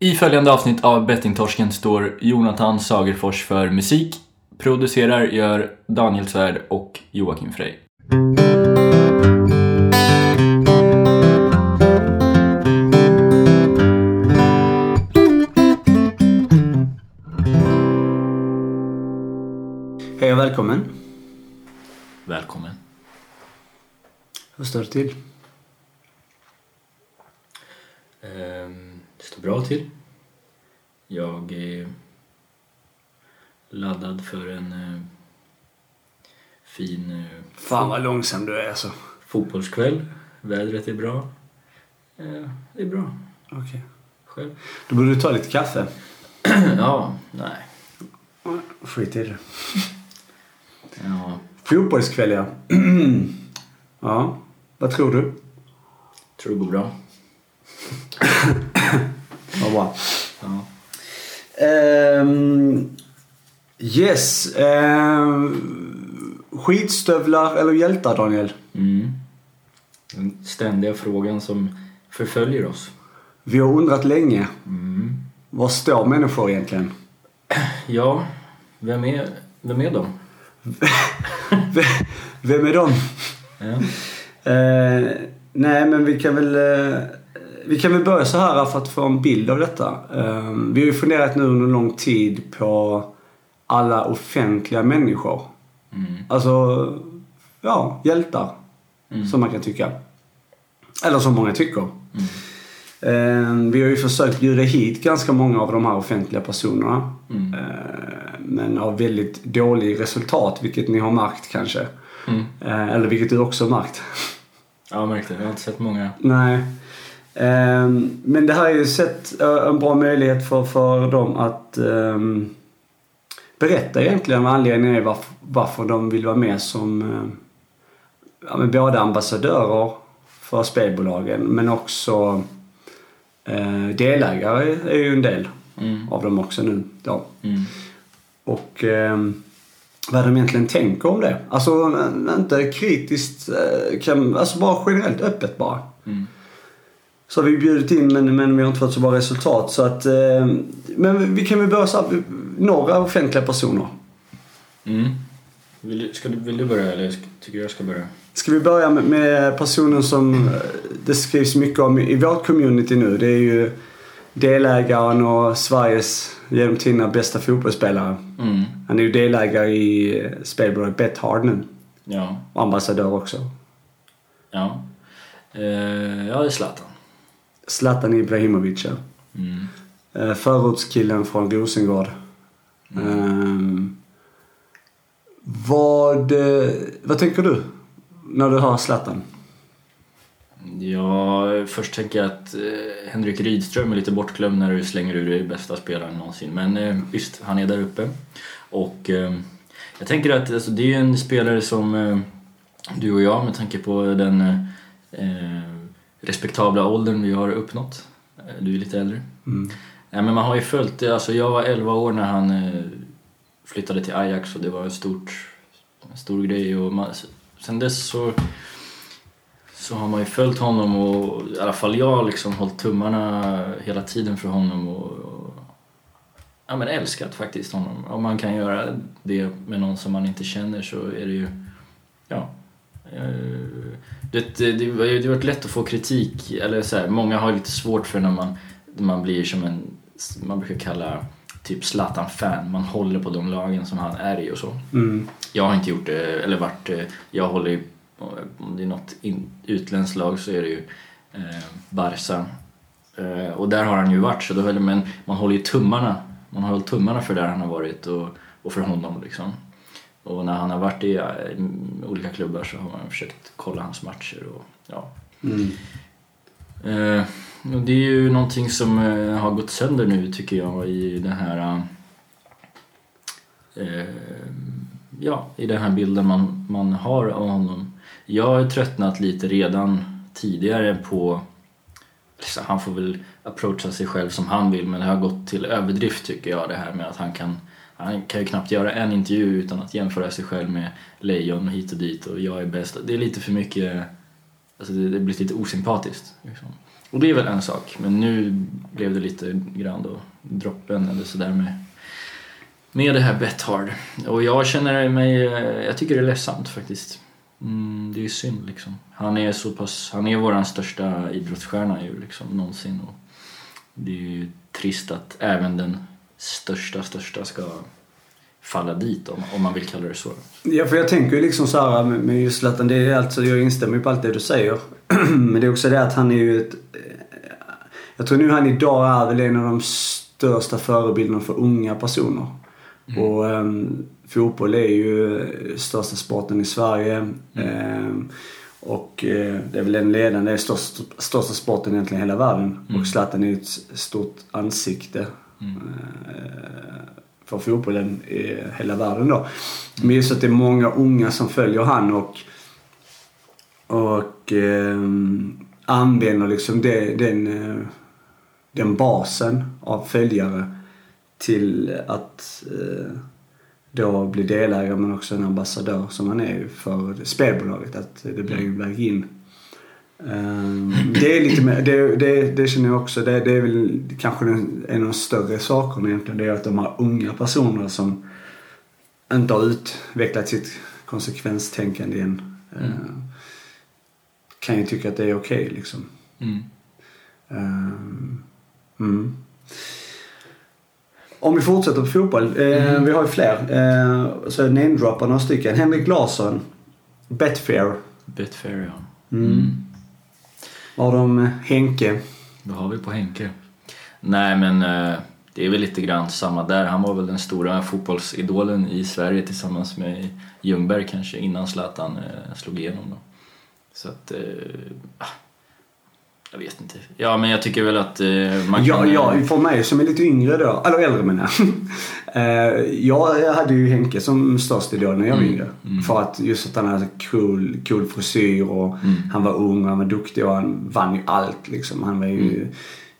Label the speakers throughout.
Speaker 1: I följande avsnitt av Bettingtorsken står Jonathan Sagerfors för musik. Producerar gör Daniel Svärd och Joakim Frey.
Speaker 2: Hej och välkommen.
Speaker 1: Välkommen.
Speaker 2: Hur står det till?
Speaker 1: Ehm, Det står bra till. Jag är laddad för en eh, fin eh,
Speaker 2: Fan vad långsam du är alltså.
Speaker 1: fotbollskväll. Vädret är bra. Eh, Det är bra.
Speaker 2: Okej.
Speaker 1: Själv?
Speaker 2: Då borde du ta lite kaffe.
Speaker 1: Ja, nej.
Speaker 2: Skit i det.
Speaker 1: Ja,
Speaker 2: Fotbollskväll ja. ja. Vad tror du?
Speaker 1: tror det går bra.
Speaker 2: Vad bra.
Speaker 1: Ja.
Speaker 2: Ehm, yes. Ehm, skitstövlar eller hjältar Daniel?
Speaker 1: Mm. Den ständiga frågan som förföljer oss.
Speaker 2: Vi har undrat länge.
Speaker 1: Mm.
Speaker 2: Var står människor egentligen?
Speaker 1: Ja, vem är, vem är de?
Speaker 2: Vem är de?
Speaker 1: Ja.
Speaker 2: Eh, nej, men vi kan väl... Eh, vi kan väl börja så här för att få en bild av detta. Eh, vi har ju funderat nu under lång tid på alla offentliga människor.
Speaker 1: Mm.
Speaker 2: Alltså, ja, hjältar.
Speaker 1: Mm.
Speaker 2: Som man kan tycka. Eller som många tycker.
Speaker 1: Mm.
Speaker 2: Eh, vi har ju försökt bjuda hit ganska många av de här offentliga personerna.
Speaker 1: Mm.
Speaker 2: Eh, men av väldigt dålig resultat, vilket ni har märkt kanske.
Speaker 1: Mm.
Speaker 2: Eller vilket du också har märkt.
Speaker 1: Ja, jag märkte det. Jag har inte sett många.
Speaker 2: Nej. Ehm, men det här är ju sett eh, en bra möjlighet för, för dem att ehm, berätta egentligen vad anledningen är varför, varför de vill vara med som eh, ja, men både ambassadörer för spelbolagen men också eh, delägare är ju en del
Speaker 1: Mm.
Speaker 2: av dem också nu. Då.
Speaker 1: Mm.
Speaker 2: Och ehm, vad de egentligen tänker om det. Alltså eh, inte kritiskt, eh, kan, alltså bara generellt öppet bara.
Speaker 1: Mm.
Speaker 2: Så har vi bjudit in men, men vi har inte fått så bra resultat. Så att, eh, men vi kan väl börja så här, några offentliga personer.
Speaker 1: Mm. Vill, du- ska du, vill du börja eller tycker jag ska börja?
Speaker 2: Ska vi börja med, med personen som eh, det skrivs mycket om i vårt community nu. Det är ju delägaren och Sveriges genom tiderna bästa fotbollsspelare.
Speaker 1: Mm.
Speaker 2: Han är ju delägare i eh, spelbolaget Bethard nu.
Speaker 1: Ja.
Speaker 2: Och ambassadör också.
Speaker 1: Ja. Eh, ja, det är Zlatan.
Speaker 2: Zlatan Ibrahimovic.
Speaker 1: Mm.
Speaker 2: Eh, Förortskillen från Rosengård. Ehm, vad, eh, vad tänker du när du hör Zlatan?
Speaker 1: Ja, först tänker jag att eh, Henrik Rydström är lite bortglömd när du slänger ur dig bästa spelaren någonsin. Men visst, han är där uppe. Och eh, jag tänker att alltså, det är en spelare som du och jag, med tanke på den eh, respektabla åldern vi har uppnått. Eh, du är lite äldre.
Speaker 2: Mm.
Speaker 1: Ja, men man har ju följt det. Alltså, jag var 11 år när han eh, flyttade till Ajax och det var en, stort, en stor grej. Och man, sen dess så, så har man ju följt honom och i alla fall jag har liksom hållit tummarna hela tiden för honom. Och, och ja, men älskat faktiskt honom. Om man kan göra det med någon som man inte känner så är det ju... Ja. eh, Det, det, det, det har varit lätt att få kritik. Eller så här, många har lite svårt för när man, man blir som en... Man brukar kalla typ Zlatan-fan. Man håller på de lagen som han är i och så.
Speaker 2: Mm.
Speaker 1: Jag har inte gjort det, eller varit... eh, Jag håller ju... Om det är något in, utländskt lag så är det ju eh, Barca. Eh, och där har han ju varit, så då, men man håller ju tummarna. Man har hållit tummarna för där han har varit och, och för honom liksom. Och när han har varit i eh, olika klubbar så har man försökt kolla hans matcher och ja.
Speaker 2: Mm.
Speaker 1: Eh, och det är ju någonting som eh, har gått sönder nu tycker jag i den här eh, ja, i den här bilden man, man har av honom. Jag har tröttnat lite redan tidigare på så han får väl approacha sig själv som han vill men det har gått till överdrift tycker jag det här med att han kan han kan ju knappt göra en intervju utan att jämföra sig själv med lejon hit och dit och jag är bäst. Det är lite för mycket, alltså det, det blir lite osympatiskt. Liksom. Och det är väl en sak, men nu blev det lite grann då droppen eller sådär med, med det här Bethard. Och jag känner mig, jag tycker det är ledsamt faktiskt. Mm, det är synd liksom. Han är så pass, han är våran största idrottsstjärna ju liksom någonsin. Och det är ju trist att även den största, största ska falla dit om, om man vill kalla det så.
Speaker 2: Ja, för jag tänker ju liksom så här med, just Zlatan, det är alltså, jag instämmer ju på allt det du säger. Men det är också det att han är ju ett... Jag tror nu han idag är väl en av de största förebilderna för unga personer. Mm. Och um, fotboll är ju största sporten i Sverige. Mm. Um, och uh, det är väl den ledande, största, största sporten egentligen i hela världen. Mm. Och Zlatan är ju ett stort ansikte. Mm. Eh, för fotbollen i hela världen då. Men just att det är många unga som följer han och, och eh, använder liksom det, den, eh, den basen av följare till att eh, då bli delägare men också en ambassadör som han är för spelbolaget. Att det blir en väg in. Um, det är lite mer, det, det, det känner jag också, det, det är väl kanske en, en av de större sakerna egentligen. Det är att de här unga personerna som inte har utvecklat sitt konsekvenstänkande än. Mm. Uh, kan ju tycka att det är okej okay, liksom. Mm. Um, mm. Om vi fortsätter på fotboll. Eh, mm. Vi har ju fler. Eh, så jag namedroppar några stycken. Henrik Larsson. Betfair.
Speaker 1: Betfair ja.
Speaker 2: Mm. Har de Henke?
Speaker 1: Vad har vi på Henke? Nej men eh, det är väl lite grann samma där. Han var väl den stora fotbollsidolen i Sverige tillsammans med Ljungberg kanske innan Zlatan eh, slog igenom då. Så att, eh, ah, jag vet inte. Ja, men jag tycker väl att man
Speaker 2: kan... Ja, ja, för mig som är lite yngre då, eller äldre menar jag. eh, jag hade ju Henke som störst idol när jag var mm. yngre. Mm. För att just att han hade cool, cool frisyr och mm. han var ung och han var duktig och han vann ju allt liksom. Han var ju... Mm.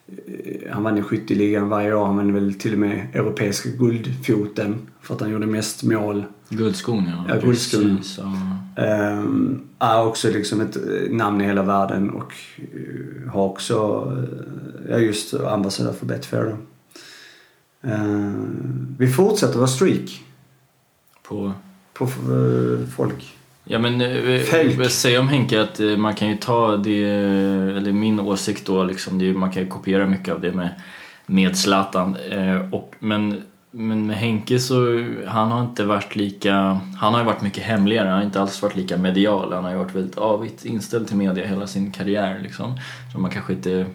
Speaker 2: Eh, han vann ju skytteligan varje år. Han vann väl till och med europeiska guldfoten för att han gjorde mest mål.
Speaker 1: Guldskon ja.
Speaker 2: Ja, guldskon. Um, är också liksom ett eh, namn i hela världen och har också, ja just ambassadör för Betfair uh, Vi fortsätter vara streak.
Speaker 1: På?
Speaker 2: På uh, folk.
Speaker 1: Ja men vi säger om Henke att man kan ju ta det, eller min åsikt då liksom, det, man kan ju kopiera mycket av det med, med Zlatan. och, men men med Henke så, han har inte varit lika, han har ju varit mycket hemligare, han har inte alls varit lika medial. Han har ju varit väldigt avigt inställd till media hela sin karriär liksom. Så man kanske inte,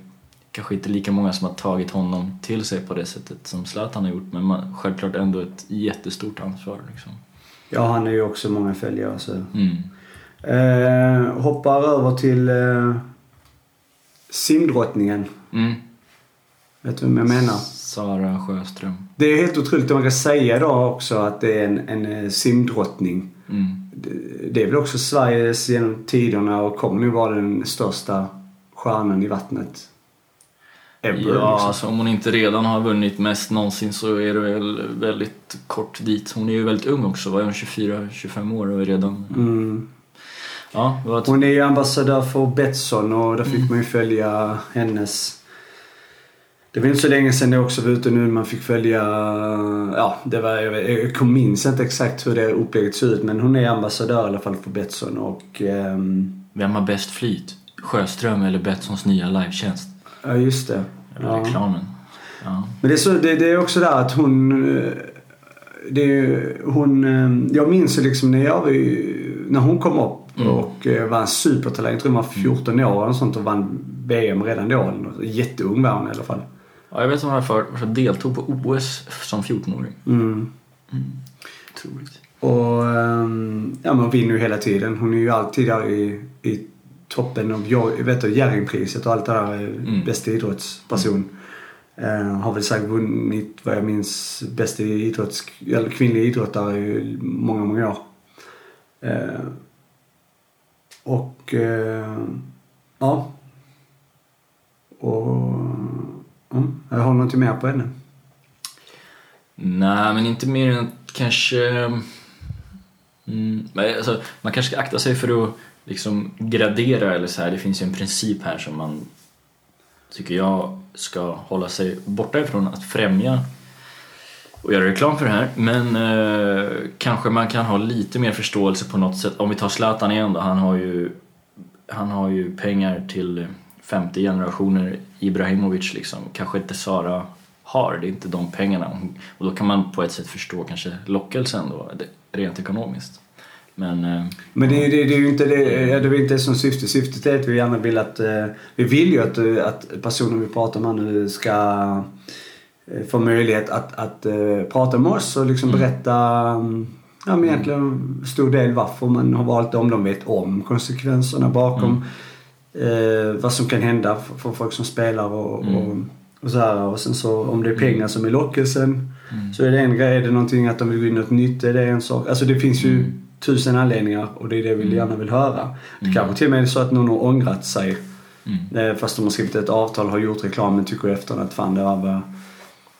Speaker 1: kanske inte lika många som har tagit honom till sig på det sättet som Zlatan har gjort. Men man, självklart ändå ett jättestort ansvar liksom.
Speaker 2: Ja, han är ju också många följare så. Mm. Eh, hoppar över till eh, simdrottningen. Mm. Vet du vem jag menar?
Speaker 1: Sara Sjöström.
Speaker 2: Det är helt otroligt att man kan säga då också att det är en, en eh, simdrottning. Mm. Det, det är väl också Sveriges genom tiderna och kommer nu vara den största stjärnan i vattnet.
Speaker 1: Ever, ja, liksom. alltså om hon inte redan har vunnit mest någonsin så är det väl väldigt kort dit. Hon är ju väldigt ung också, var hon 24-25 år och är redan... Mm.
Speaker 2: Ja, Hon är ju ambassadör för Betsson och där fick mm. man ju följa hennes det var inte så länge sedan det också var ute nu man fick följa, ja det var, jag minns inte exakt hur det upplägget såg ut men hon är ambassadör i alla fall för Betsson och... Um...
Speaker 1: Vem har bäst flyt? Sjöström eller Betssons nya livetjänst?
Speaker 2: Ja just det.
Speaker 1: Eller ja. reklamen. Ja.
Speaker 2: Men det är, så, det, det är också där att hon... Det är, hon jag minns liksom när jag när hon kom upp mm. och eh, var en supertalang. Jag tror hon var 14 år och sånt och vann VM redan då. Jätteung var hon i alla fall.
Speaker 1: Ja, jag vet att hon för, för deltog på OS som 14-åring. Mm.
Speaker 2: Mm. Otroligt. Och um, ja, men hon vinner ju hela tiden. Hon är ju alltid där i, i toppen av Jerringpriset och allt det där. Mm. Bästa idrottsperson. Uh, har väl säkert vunnit vad jag minns bästa idrotts, eller kvinnlig idrottare i många, många år. Uh, och uh, ja. Och Mm. Har du något mer på henne?
Speaker 1: Nej, men inte mer än kanske... Mm, alltså, man kanske ska akta sig för att liksom gradera eller så här. Det finns ju en princip här som man tycker jag ska hålla sig borta ifrån att främja och göra reklam för det här. Men eh, kanske man kan ha lite mer förståelse på något sätt. Om vi tar Zlatan igen då, han har ju, han har ju pengar till femte generationer Ibrahimovic liksom. Kanske inte Sara har, det är inte de pengarna. Och då kan man på ett sätt förstå kanske lockelsen då, rent ekonomiskt. Men, eh,
Speaker 2: Men det, är- det, det är ju inte det, det är inte som syfte. Syftet är att vi gärna vill att... eh, Vi vill ju att, eh, att personen vi pratar med nu ska få möjlighet att, att prata med oss och liksom berätta mm, ja, men egentligen stor del varför man har valt det. Om de vet om konsekvenserna bakom. Eh, vad som kan hända för, för folk som spelar och, och, och så här. Och sen så om det är pengar som är lockelsen så är det en grej. Är det någonting att de vill gå in något nytt är det en sak. Alltså det finns ju tusen anledningar och det är det vi gärna vill höra. Det kanske till och med är så att någon har ångrat sig. Eh, Fast de har skrivit ett avtal, har gjort reklam men tycker efter att fan det var bara,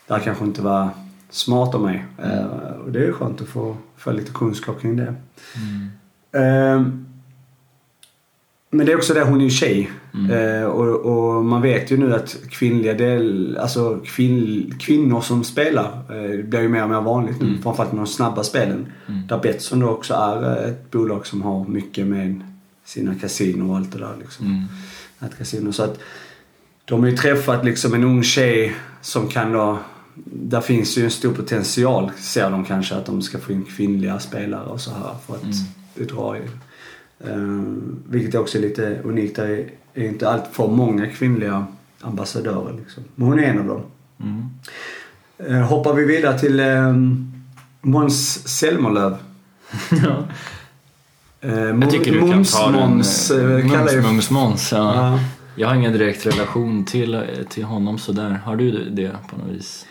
Speaker 2: det här kanske inte var smart av mig. Eh, Och det är skönt att få, få lite kunskap kring det. Ehm, men det är också det, hon är ju tjej. Eh, och, och man vet ju nu att kvinnliga del, alltså kvinn, kvinnor som spelar, eh, blir ju mer och mer vanligt nu. Framförallt med de snabba spelen. Där Betsson då också är eh, ett bolag som har mycket med sina kasinon och allt det där liksom.
Speaker 1: mm,
Speaker 2: Nätkasino. Så att de har ju träffat liksom en ung tjej som kan då där finns ju en stor potential, ser de kanske, att de ska få in kvinnliga spelare och så här för att
Speaker 1: Mm.
Speaker 2: dra vilket också är lite unikt. Det är, inte allt för många kvinnliga ambassadörer liksom. Men hon är en av dem.
Speaker 1: mm.
Speaker 2: Uh, hoppar vi vidare till um, Måns Zelmerlöw.
Speaker 1: ja.
Speaker 2: Uh,
Speaker 1: Jag tycker du kan ta den.
Speaker 2: Måns, uh, kallar
Speaker 1: Mums, Måns. Ja.
Speaker 2: Ja.
Speaker 1: Jag har ingen direkt relation till, till honom sådär. Har du det på något vis?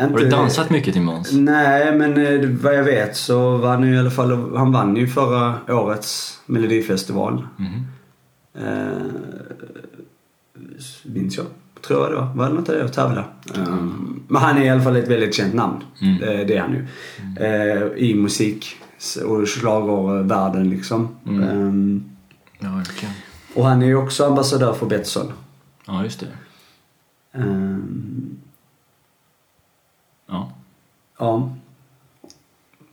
Speaker 1: Har du
Speaker 2: Inte-
Speaker 1: dansat mycket till Måns?
Speaker 2: Nej, men eh, vad jag vet så vann ju i alla fall, han vann ju förra årets melodifestival.
Speaker 1: Mhm.
Speaker 2: Eh, minns jag. Tror jag det var. Var det inte det jag tävlade? Eh, men han är i alla fall ett väldigt känt namn.
Speaker 1: Mm.
Speaker 2: Eh, det är han ju. Eh, I musik och schlagervärlden liksom.
Speaker 1: Mm.
Speaker 2: Eh,
Speaker 1: Ja, verkligen.
Speaker 2: och han är ju också ambassadör för Betsson.
Speaker 1: Ja, just det. Ja,
Speaker 2: ja.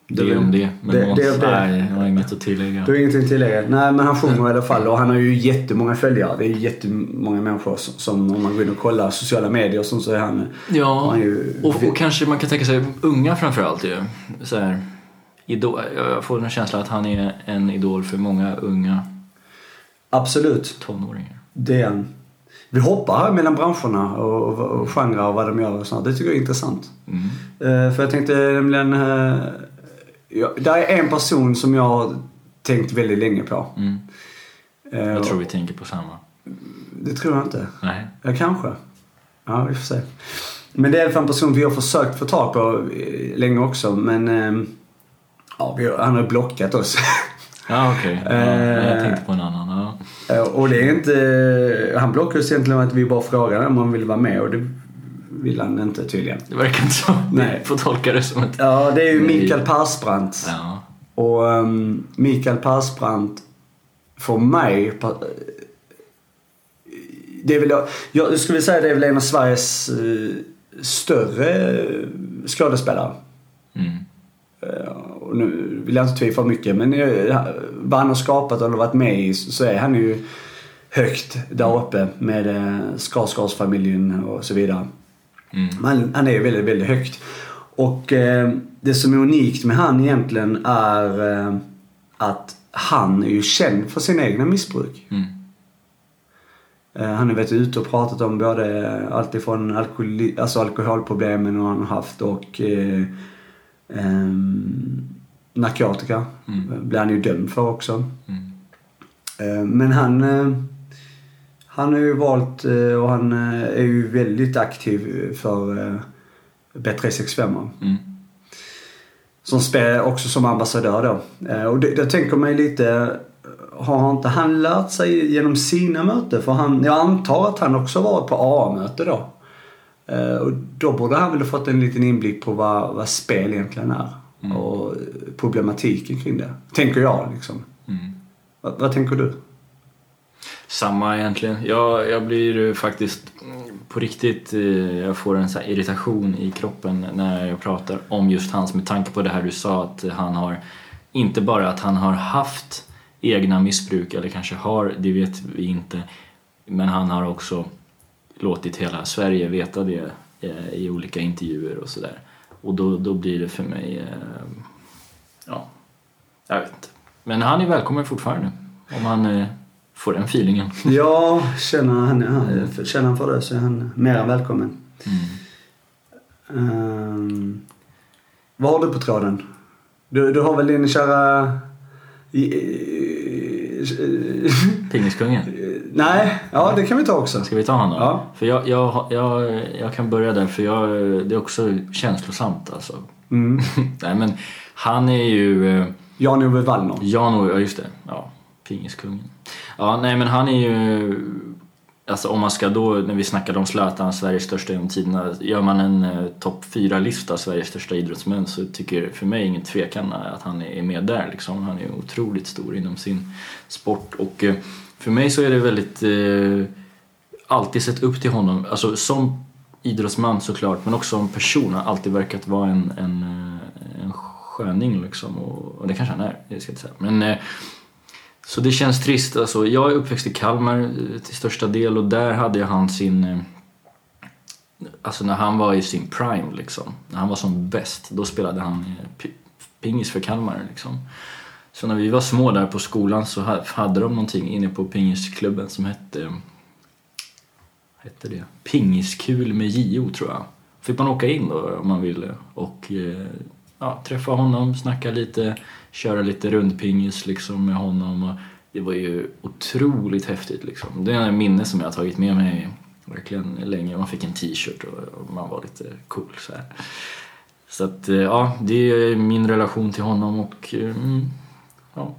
Speaker 1: det om det. Men
Speaker 2: det- det- det-
Speaker 1: nej, jag har inget att tillägga.
Speaker 2: Du har ingenting att tillägga? Nej, men han sjunger i alla fall och han har ju jättemånga följare. Det är jättemånga människor som, som om man går in och kollar sociala medier och sånt så är han...
Speaker 1: Ja,
Speaker 2: han är ju,
Speaker 1: och, och kanske man kan tänka sig unga framförallt ju. Så här, idol, jag får en känsla att han är en idol för många unga
Speaker 2: Absolut,
Speaker 1: tonåringar.
Speaker 2: det är han. Vi hoppar mellan branscherna och, och, och genrer och vad de gör och sånt. Det tycker jag är intressant.
Speaker 1: Mm.
Speaker 2: Eh, för jag tänkte nämligen... Uh, ja, där är en person som jag har tänkt väldigt länge på.
Speaker 1: Mm.
Speaker 2: Eh,
Speaker 1: Jag tror vi tänker på samma.
Speaker 2: Det tror jag inte.
Speaker 1: Nej.
Speaker 2: Ja, kanske. Ja, vi får se. Men det är i alla fall en person vi har försökt få tag på länge också. Men ja, har, han har blockat oss.
Speaker 1: Ja, okej. Ja,
Speaker 2: Eh.
Speaker 1: jag tänkte på en annan.
Speaker 2: Eh, och det är inte... Han blockade oss egentligen att vi bara frågade om han ville vara med och det vill han inte tydligen.
Speaker 1: Det verkar inte så.
Speaker 2: Nej.
Speaker 1: Får tolka det som ett...
Speaker 2: Ja, det är ju. Mikael Persbrandt.
Speaker 1: Ja.
Speaker 2: Och um, Mikael Persbrandt för mig... Det är väl, jag skulle säga det är väl en av Sveriges eh, större skådespelare.
Speaker 1: Mm.
Speaker 2: Och nu vill jag inte tvivla för mycket men eh, vad han har skapat eller varit med i så är han ju högt där uppe med eh, Skarsgårdsfamiljen och så vidare.
Speaker 1: Mm.
Speaker 2: Men han är ju väldigt, väldigt högt. Och eh, det som är unikt med han egentligen är eh, att han är ju känd för sina egna missbruk.
Speaker 1: Mm.
Speaker 2: Eh, han har varit ute och pratat om både alltifrån alkohol, alltså alkoholproblemen han har haft och eh, ehm, narkotika.
Speaker 1: Mm.
Speaker 2: blir han ju dömd för också.
Speaker 1: Mm.
Speaker 2: Eh, Men han, eh, han har ju valt eh, och han är ju väldigt aktiv för eh, B365.
Speaker 1: Mm.
Speaker 2: Som spelar också som ambassadör då. Och det, då tänker ju lite, har inte han lärt sig genom sina möten? För han, jag antar att han också varit på AA-möte då. Och då borde han väl ha fått en liten inblick på vad, vad spel egentligen är.
Speaker 1: Mm.
Speaker 2: Och problematiken kring det. Tänker jag liksom.
Speaker 1: Mm.
Speaker 2: Vad, vad tänker du?
Speaker 1: Samma egentligen. Jag, jag blir faktiskt mm, på riktigt, eh, jag får en så här irritation i kroppen när jag pratar om just hans med tanke på det här du sa att han har, inte bara att han har haft egna missbruk eller kanske har, det vet vi inte, men han har också låtit hela Sverige veta det eh, i olika intervjuer och sådär. Och då, då blir det för mig, eh, ja, jag vet inte. Men han är välkommen fortfarande om han eh, får den feelingen.
Speaker 2: Ja, känner han, han, känner han för det så är han mer än välkommen.
Speaker 1: Mm.
Speaker 2: Um, vad har du på tråden? Du, du har väl din kära...
Speaker 1: Pingiskungen?
Speaker 2: Nej, ja det kan vi ta också.
Speaker 1: Ska vi ta honom?
Speaker 2: Ja.
Speaker 1: För jag, jag, jag, jag kan börja där för jag, det är också känslosamt alltså.
Speaker 2: Mm.
Speaker 1: Nej men han är ju... eh,
Speaker 2: Jan-Ove Wallner.
Speaker 1: Jan ja just det. Ja, pingiskungen. Ja, nej men han är ju... Alltså om man ska då, när vi snackade om Zlatan, Sveriges största genom tiderna. Gör man en eh, topp 4-lista Sveriges största idrottsmän så tycker för mig ingen tvekan att han är med där liksom. Han är otroligt stor inom sin sport och eh, för mig så är det väldigt... Eh, alltid sett upp till honom. Alltså som idrottsman såklart men också som person. Har alltid verkat vara en, en, eh, en sköning liksom. Och, och det kanske han är, det ska jag inte säga. Men, eh, så det känns trist. Alltså, jag är uppväxt i Kalmar eh, till största del och där hade jag han sin... eh, Alltså när han var i sin prime liksom. När han var som bäst. Då spelade han eh, pingis för Kalmar liksom. Så när vi var små där på skolan så hade de någonting inne på pingisklubben som hette... Hette det? Pingiskul med JO tror jag. Fick man åka in då om man ville och eh, ja, träffa honom, snacka lite, köra lite rundpingis liksom med honom. Och det var ju otroligt häftigt liksom. Det är en minne som jag har tagit med mig verkligen länge. Man fick en t-shirt och man var lite cool så här. Så att eh, ja, det är min relation till honom och mm, ja,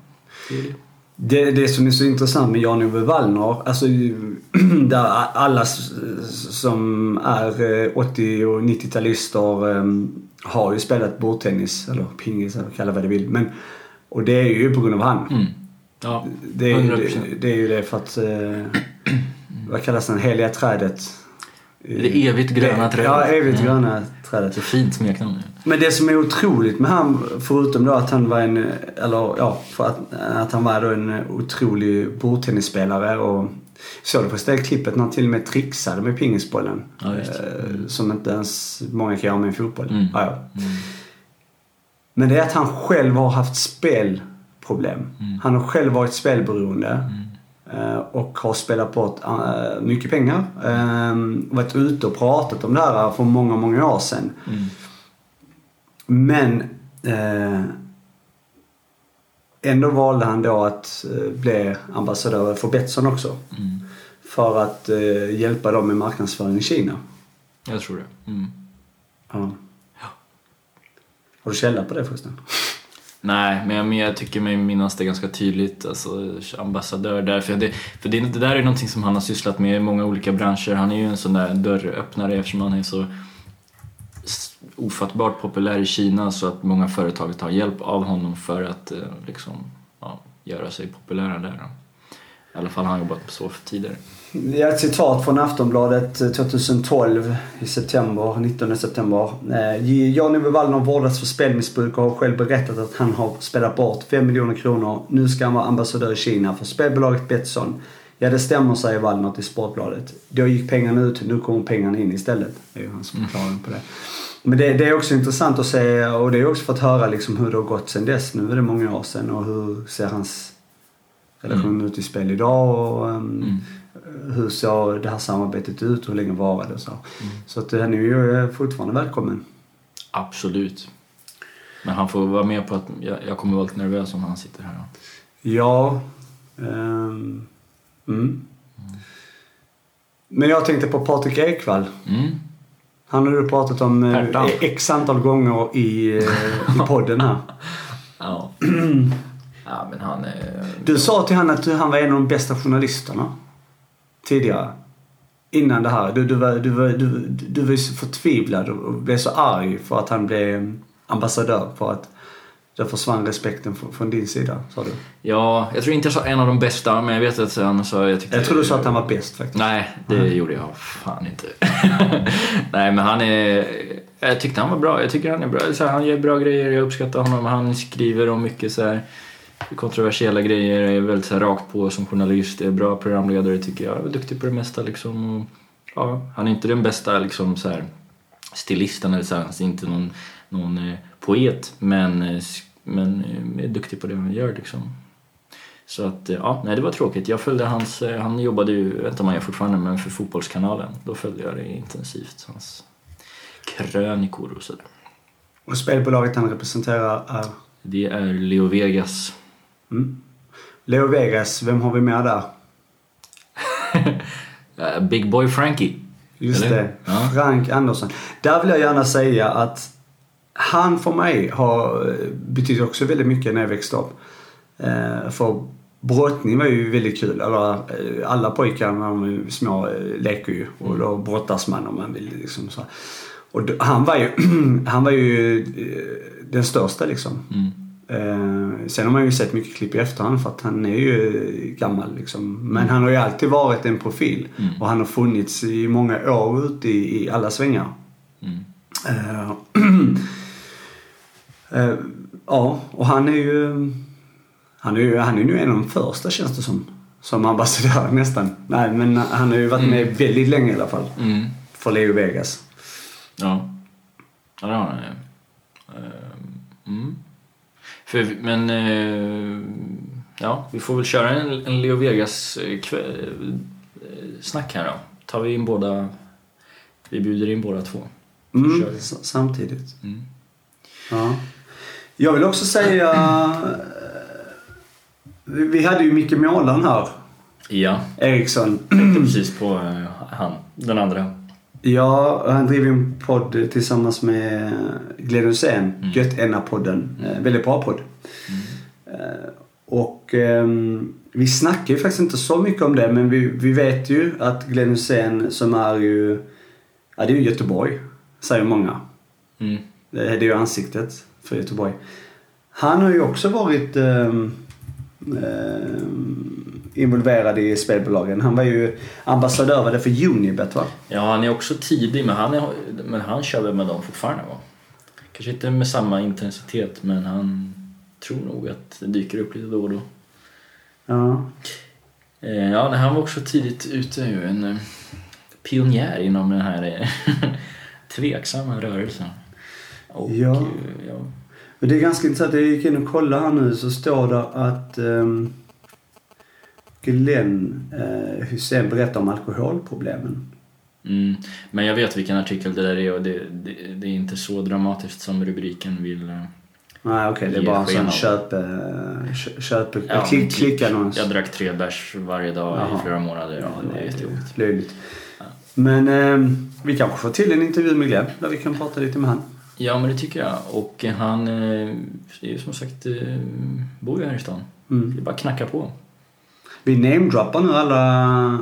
Speaker 1: det är det.
Speaker 2: Det, det som är så intressant med Jan-Ove Wallner, alltså där alla som är eh, 80 och 90-talister eh, har ju spelat bordtennis, eller pingis, eller kalla vad det vill. Men, och det är ju på grund av han.
Speaker 1: Mm. Ja,
Speaker 2: Det är, ju,
Speaker 1: 100%.
Speaker 2: det, det är ju det för att, eh, vad kallas den, heliga trädet?
Speaker 1: Det evigt gröna trädet.
Speaker 2: Ja, evigt gröna trädet.
Speaker 1: så fint smeknamn.
Speaker 2: Men det som är otroligt med han, förutom då att han var en, eller ja, för att, att han var då en otrolig bordtennisspelare och såg du förresten det klippet när han till och med trixade med pingisbollen?
Speaker 1: Ja, det.
Speaker 2: Eh, Som inte ens många kan göra med en fotboll.
Speaker 1: Mm.
Speaker 2: Ja, ja. Men det är att han själv har haft spelproblem.
Speaker 1: Mm.
Speaker 2: Han har själv varit spelberoende. Eh, Och har spelat bort eh, mycket pengar. Eh, Varit ute och pratat om det här för många, många år sedan.
Speaker 1: Mm.
Speaker 2: Men eh, ändå valde han då att eh, bli ambassadör för Betsson också.
Speaker 1: Mm.
Speaker 2: För att eh, hjälpa dem med marknadsföring i Kina.
Speaker 1: Jag tror det. Mm.
Speaker 2: Ja. Har du källa på det förresten?
Speaker 1: Nej, men jag, men jag tycker mig minnas det ganska tydligt. Alltså, ambassadör där. För, det, för det, det där är någonting som han har sysslat med i många olika branscher. Han är ju en sån där dörröppnare eftersom han är så ofattbart populär i Kina så att många företag tar hjälp av honom för att eh, liksom, ja, göra sig populära där. I alla fall han jobbat på så tidigare.
Speaker 2: Det är ett citat från Aftonbladet eh, 2012 i september, 19 september. Eh, Jan-Ove Wallner vårdas för spelmissbruk och har själv berättat att han har spelat bort 5 miljoner kronor. Nu ska han vara ambassadör i Kina för spelbolaget Betsson. Ja, det stämmer, säger Wallner till Sportbladet. Då gick pengarna ut, nu kommer pengarna in istället. Det är ju hans förklaring på det. Men det, det är också intressant att se och det är också för att höra liksom hur det har gått sen dess. Nu är det många år sedan och hur ser hans relation ut i spel idag och um,
Speaker 1: Mm.
Speaker 2: hur såg det här samarbetet ut och hur länge varade det och så. Så att han är ju eh, fortfarande välkommen.
Speaker 1: Absolut. Men han får vara med på att jag, jag kommer vara lite nervös om han sitter här. Då.
Speaker 2: Ja. ehm, mm. Men jag tänkte på Patrik Ekwall.
Speaker 1: Mm.
Speaker 2: Han har du pratat om eh, x antal gånger i, eh, i podden här.
Speaker 1: Ja. ja, men han är...
Speaker 2: Du sa till honom att han var en av de bästa journalisterna tidigare. Innan det här. Du, du, var, du, var, du, du var så förtvivlad och blev så arg för att han blev ambassadör. För att Då försvann respekten från, din sida, sa du?
Speaker 1: Ja, jag tror inte jag sa en av de bästa, men jag vet att han sa... Jag, tyckte,
Speaker 2: Jag tror du sa att han var bäst faktiskt.
Speaker 1: Nej, det
Speaker 2: Nej.
Speaker 1: gjorde jag fan inte. Nej, men han är... Jag tyckte han var bra. Jag tycker han är bra. Så här, han gör bra grejer, jag uppskattar honom. Han skriver om mycket så här kontroversiella grejer, är väldigt så här, rakt på som journalist, är bra programledare tycker jag. Är duktig på det mesta liksom. Och, ja, han är inte den bästa liksom så här, stilisten eller så här, han är inte någon, någon eh, poet, men, eh, men eh, är duktig på det han gör liksom. Så att, eh, ja, nej det var tråkigt. Jag följde hans, eh, han jobbade ju, vet inte om han gör fortfarande, men för Fotbollskanalen. Då följde jag det intensivt, hans krönikor och sådär.
Speaker 2: Och spelbolaget han representerar är?
Speaker 1: Det är Leo Vegas.
Speaker 2: Mm. Leo Vegas, vem har vi med där?
Speaker 1: Eh, Big Boy Frankie.
Speaker 2: Just
Speaker 1: Eller?
Speaker 2: det,
Speaker 1: Ja.
Speaker 2: Frank Andersson. Där vill jag gärna säga att han för mig har eh, betytt också väldigt mycket när jag växte upp. Eh, för brottning var ju väldigt kul. Alla pojkar när de är små leker ju och då brottas man om man vill. Liksom, så. Och han var ju, han var ju den största liksom.
Speaker 1: Mm.
Speaker 2: Eh, sen har man ju sett mycket klipp i efterhand för att han är ju gammal liksom. Men han har ju alltid varit en profil.
Speaker 1: Mm.
Speaker 2: Och han har funnits i många år ute i, i alla svängar.
Speaker 1: Mm.
Speaker 2: Eh, eh, ja, och han är ju... Han är ju han är nu en av de första känns det som. Som ambassadör nästan. Nej men han har ju varit med väldigt länge i alla fall.
Speaker 1: Mm.
Speaker 2: För Leo Vegas.
Speaker 1: Ja. Ja, det har han ju. För, men, eh, ja, vi får väl köra en, en Leo Vegas eh, eh, snack här då. Tar vi in båda, vi bjuder in båda två.
Speaker 2: Mm, samtidigt.
Speaker 1: Mm.
Speaker 2: Ja. Jag vill också säga... vi hade ju Micke Målan här.
Speaker 1: Ja,
Speaker 2: Eriksson.
Speaker 1: tänkte precis på han, den andra.
Speaker 2: Ja, han driver en podd tillsammans med Glenn Hysén.
Speaker 1: Mm.
Speaker 2: Gött-Enna-podden. Eh, väldigt bra podd. Eh, och ehm, vi snackar ju faktiskt inte så mycket om det men vi, vi vet ju att Glenn Hysén som är ju, ja det är ju Göteborg, säger många.
Speaker 1: Mm.
Speaker 2: Det det är ju ansiktet för Göteborg. Han har ju också varit ehm, ehm, involverad i spelbolagen. Han var ju ambassadör var det för Unibet va?
Speaker 1: Ja, han är också tidig, men han, är, men han kör väl med dem fortfarande va? Kanske inte med samma intensitet, men han tror nog att det dyker upp lite då och då.
Speaker 2: Ja.
Speaker 1: Eh, Ja, han var också tidigt ute ju. En eh, pionjär inom den här eh, tveksamma rörelsen. Och,
Speaker 2: Ja.
Speaker 1: ja.
Speaker 2: Det är ganska intressant. Jag gick in och kollade här nu så står det att um, Glenn uh, Hussein berättar om alkoholproblemen.
Speaker 1: Mm. Men jag vet vilken artikel det där är och det, det, det är inte så dramatiskt som rubriken vill. eh,
Speaker 2: Nej okej, det är bara en sån
Speaker 1: av.
Speaker 2: köp... Uh, köp
Speaker 1: Ja,
Speaker 2: klick,
Speaker 1: typ.
Speaker 2: klickannons.
Speaker 1: Jag drack tre bärs varje dag
Speaker 2: Jaha.
Speaker 1: i flera månader.
Speaker 2: Ja,
Speaker 1: det
Speaker 2: det är
Speaker 1: jättejobbigt.
Speaker 2: löjligt.
Speaker 1: Ja.
Speaker 2: Men ehm, vi kanske får till en intervju med Glenn där vi kan prata lite med han.
Speaker 1: Ja, men det tycker jag. Och han eh, är ju som sagt, eh, bor ju här i stan. Det
Speaker 2: Mm.
Speaker 1: är bara att knacka på.
Speaker 2: Vi namedroppar nu alla,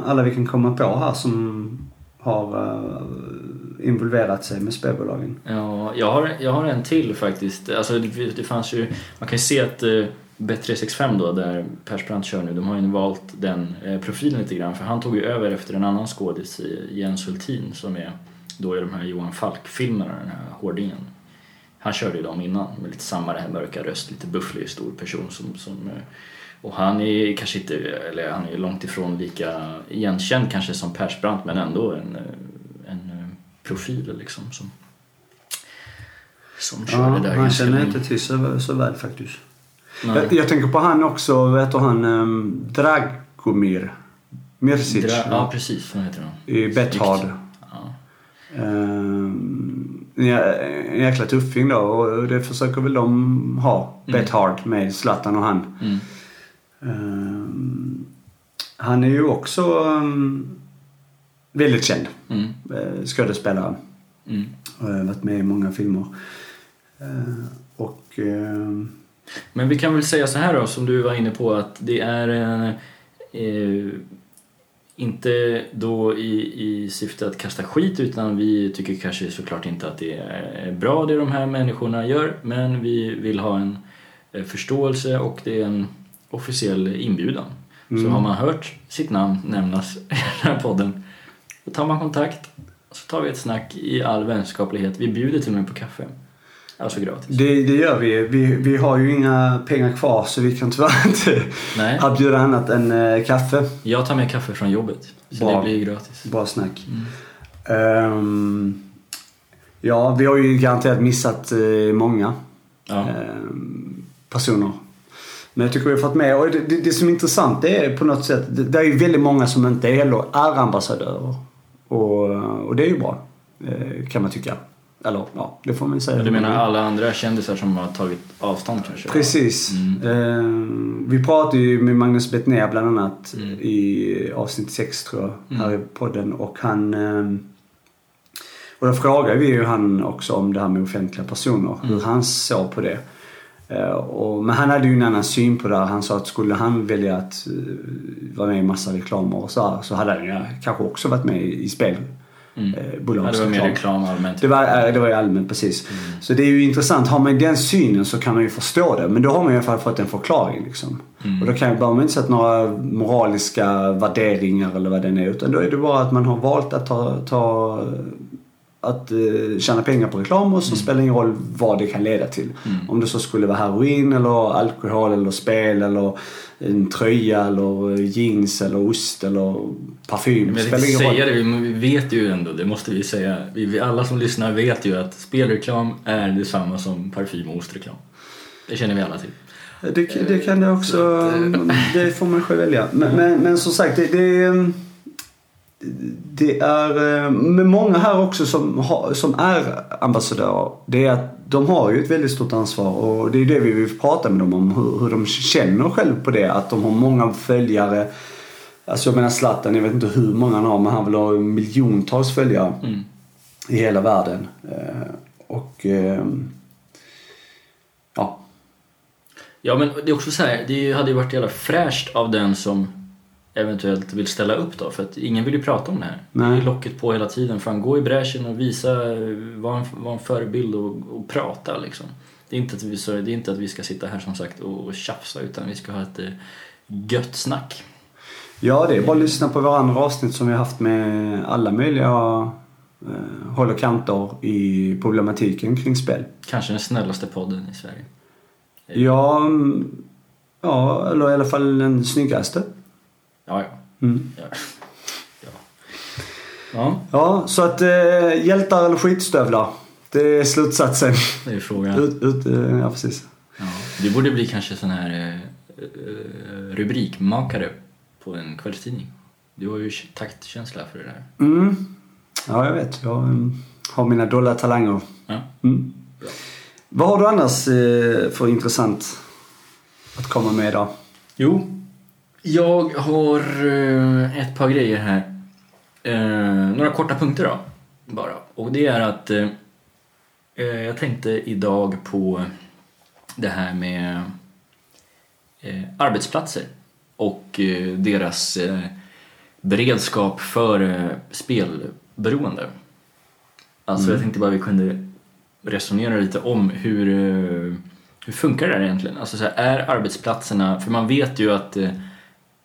Speaker 2: alla vi kan komma på här som har uh, involverat sig med spelbolagen.
Speaker 1: Ja, jag har, jag har en till faktiskt. Alltså, det, det fanns ju, man kan ju se att eh, uh, Bet365 då, där Persbrandt kör nu, de har ju valt den uh, profilen lite grann. För han tog ju över efter en annan skådis, Jens Hultin, som är då i de här Johan Falk-filmerna, den här hårdingen. Han körde ju dem innan med lite samma det här mörka röst, lite bufflig, stor person som, som och han är kanske inte, eller han är långt ifrån lika igenkänd kanske som Persbrandt men ändå en, en profil liksom som, som kör
Speaker 2: Ja,
Speaker 1: det där
Speaker 2: han känner inte till så, så väl faktiskt. Jag, jag tänker på han också, vad heter han? Um, Dragomir Mirsic
Speaker 1: Dra- ja precis, vad heter han?
Speaker 2: i Bethard.
Speaker 1: Ja.
Speaker 2: Um, en en jäkla tuffing då och det försöker väl de ha.
Speaker 1: Mm.
Speaker 2: Bethard med Zlatan och han.
Speaker 1: Mm.
Speaker 2: Um, han är ju också um, väldigt känd
Speaker 1: Mm.
Speaker 2: uh, skådespelare.
Speaker 1: Mm.
Speaker 2: Har varit med i många filmer. Uh, och um,
Speaker 1: Men vi kan väl säga så här då, som du var inne på, att det är eh, eh, inte då i, i syfte att kasta skit utan vi tycker kanske såklart inte att det är bra det de här människorna gör men vi vill ha en eh, förståelse och det är en officiell inbjudan. Så
Speaker 2: Mm.
Speaker 1: har man hört sitt namn nämnas i den här podden, då tar man kontakt och så tar vi ett snack i all vänskaplighet. Vi bjuder till och med på kaffe. Alltså gratis.
Speaker 2: Det, det gör vi. vi. Vi har ju inga pengar kvar så vi kan tyvärr inte
Speaker 1: Nej,
Speaker 2: erbjuda annat än eh, kaffe.
Speaker 1: jag tar med kaffe från jobbet. Så
Speaker 2: Bra.
Speaker 1: det blir gratis.
Speaker 2: Bra snack.
Speaker 1: Mm.
Speaker 2: Ehm, ja, vi har ju garanterat missat eh, många
Speaker 1: Ja.
Speaker 2: ehm, personer. Men jag tycker vi har fått med. Och det, det, det som är intressant det är på något sätt, det, det är ju väldigt många som inte heller är ambassadörer. Och, och det är ju bra, eh, kan man tycka. Eller ja, det får man ju säga.
Speaker 1: Du menar alla andra kändisar som har tagit avstånd kanske?
Speaker 2: Precis.
Speaker 1: Mm.
Speaker 2: Ehm, vi pratade ju med Magnus Bettner bland annat
Speaker 1: Mm.
Speaker 2: i avsnitt 6 tror jag, här
Speaker 1: Mm.
Speaker 2: i podden. Och han... ehm, och då frågade vi ju han också om det här med offentliga personer, hur
Speaker 1: Mm.
Speaker 2: han såg på det. Eh, och, men han hade ju en annan syn på det. Han sa att skulle han välja att eh, vara med i massa reklamer och så så hade han ju kanske också varit med i, spel.
Speaker 1: Mm.
Speaker 2: Eh,
Speaker 1: Ja, det var mer reklam allmänt.
Speaker 2: Det var, det var ju allmänt precis.
Speaker 1: Mm.
Speaker 2: Så det är ju intressant. Har man den synen så kan man ju förstå det. Men då har man i alla fall fått en förklaring liksom.
Speaker 1: Mm.
Speaker 2: Och då kan, behöver man inte sätta några moraliska värderingar eller vad det är. Utan då är det bara att man har valt att ta, ta att eh, tjäna pengar på reklam och så spelar det ingen roll vad det kan leda till.
Speaker 1: Mm.
Speaker 2: Om det så skulle vara heroin eller alkohol eller spel eller en tröja eller jeans eller ost eller parfym.
Speaker 1: Men jag tänkte säga det, men vi vet ju ändå, det måste vi säga. Vi, alla som lyssnar vet ju att spelreklam är detsamma som parfym och ostreklam. Det känner vi alla till.
Speaker 2: Det, det kan det också.
Speaker 1: Eh,
Speaker 2: Det får man själv välja. Men, men, men som sagt, det, det, det är eh, med många här också som, har, som är ambassadörer. Det är att de har ju ett väldigt stort ansvar och det är det vi vill prata med dem om. Hur, hur de känner själv på det. Att de har många följare. Alltså jag menar Zlatan, jag vet inte hur många han har men han vill ha miljontals följare
Speaker 1: Mm.
Speaker 2: i hela världen. Eh, Och eh, ja,
Speaker 1: Ja men det är också så här, det hade ju varit jävla fräscht av den som eventuellt vill ställa upp då. För att ingen vill ju prata om det här.
Speaker 2: Nej.
Speaker 1: Det är locket på hela tiden. Fan, gå i bräschen och visa, eh, vara en, var en förebild och, och prata liksom. Det är, inte att vi, så, det är inte att vi ska sitta här som sagt och, och tjafsa utan vi ska ha ett eh, gött snack.
Speaker 2: Ja, det är bara att lyssna på våra andra avsnitt som vi har haft med alla möjliga eh, håll och kanter i problematiken kring spel.
Speaker 1: Kanske den snällaste podden i Sverige.
Speaker 2: Ja, mm, ja eller i alla fall den snyggaste.
Speaker 1: Ja, ja.
Speaker 2: Mm.
Speaker 1: ja. ja. ja
Speaker 2: Ja, så att eh, hjältar eller skitstövlar. Det är slutsatsen.
Speaker 1: det är frågan.
Speaker 2: Ut, ut, eh, ja, precis.
Speaker 1: Ja. Du borde bli kanske sån här eh, eh, rubrikmakare på en kvällstidning. Du har ju taktkänsla för det där.
Speaker 2: Mm. Ja, jag vet. Jag mm, har mina dolda talanger.
Speaker 1: Ja.
Speaker 2: Mm. Vad har du annars eh, för intressant att komma med idag?
Speaker 1: Jo, jag har eh, ett par grejer här. Eh, några korta punkter då, bara. Och det är att eh, jag tänkte idag på det här med arbetsplatser och deras beredskap för spelberoende. Alltså jag tänkte bara vi kunde resonera lite om hur, hur funkar det här egentligen? Alltså så här, är arbetsplatserna, för man vet ju att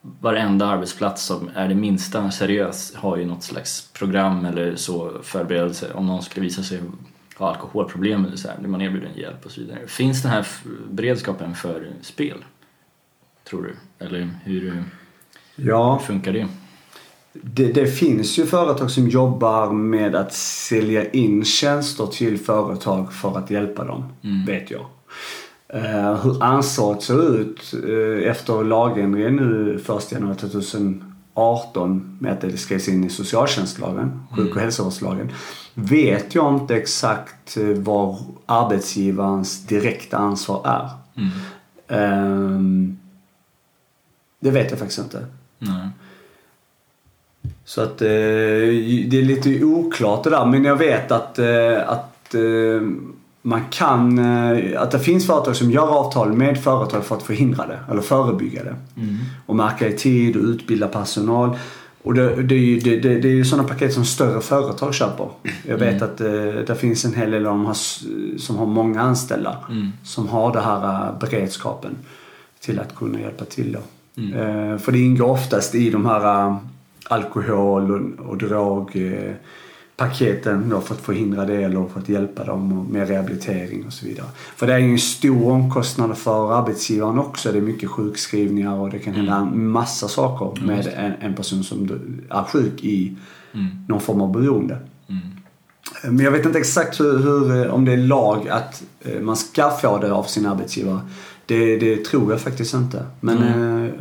Speaker 1: varenda arbetsplats som är det minsta seriös har ju något slags program eller så förberedelse om någon skulle visa sig ha alkoholproblem eller så här, man erbjuder hjälp och så vidare. Finns den här beredskapen för spel? Tror du? Eller hur, hur
Speaker 2: Ja,
Speaker 1: funkar det?
Speaker 2: det, det finns ju företag som jobbar med att sälja in tjänster till företag för att hjälpa dem.
Speaker 1: Mm.
Speaker 2: Vet jag. Eh, hur ansvaret ser ut eh, efter lagändringen nu 1 januari 2018 med att det skrevs in i socialtjänstlagen, sjuk och hälsovårdslagen. Vet jag inte exakt eh, vad arbetsgivarens direkta ansvar är.
Speaker 1: Mm.
Speaker 2: Ehm, det vet jag faktiskt inte.
Speaker 1: Nej.
Speaker 2: Så att eh, det är lite oklart det där. Men jag vet att, eh, att eh, man kan, eh, att det finns företag som gör avtal med företag för att förhindra det. Eller förebygga det.
Speaker 1: Mm.
Speaker 2: Och märka i tid och utbilda personal. Och det, det, är ju, det, det, det är ju sådana paket som större företag köper. Jag vet
Speaker 1: Mm.
Speaker 2: att eh, det finns en hel del av dem har, som har många anställda
Speaker 1: Mm.
Speaker 2: som har det här eh, beredskapen till att kunna hjälpa till då.
Speaker 1: Mm.
Speaker 2: För det ingår oftast i de här alkohol och, och drogpaketen då för att förhindra det eller för att hjälpa dem med rehabilitering och så vidare. För det är ju en stor omkostnad för arbetsgivaren också. Det är mycket sjukskrivningar och det kan hända en massa saker med en, en person som är sjuk i
Speaker 1: Mm.
Speaker 2: någon form av beroende.
Speaker 1: Mm.
Speaker 2: Men jag vet inte exakt hur, hur, om det är lag att eh, man ska få det av sin arbetsgivare. Det, det tror jag faktiskt inte. Men eh,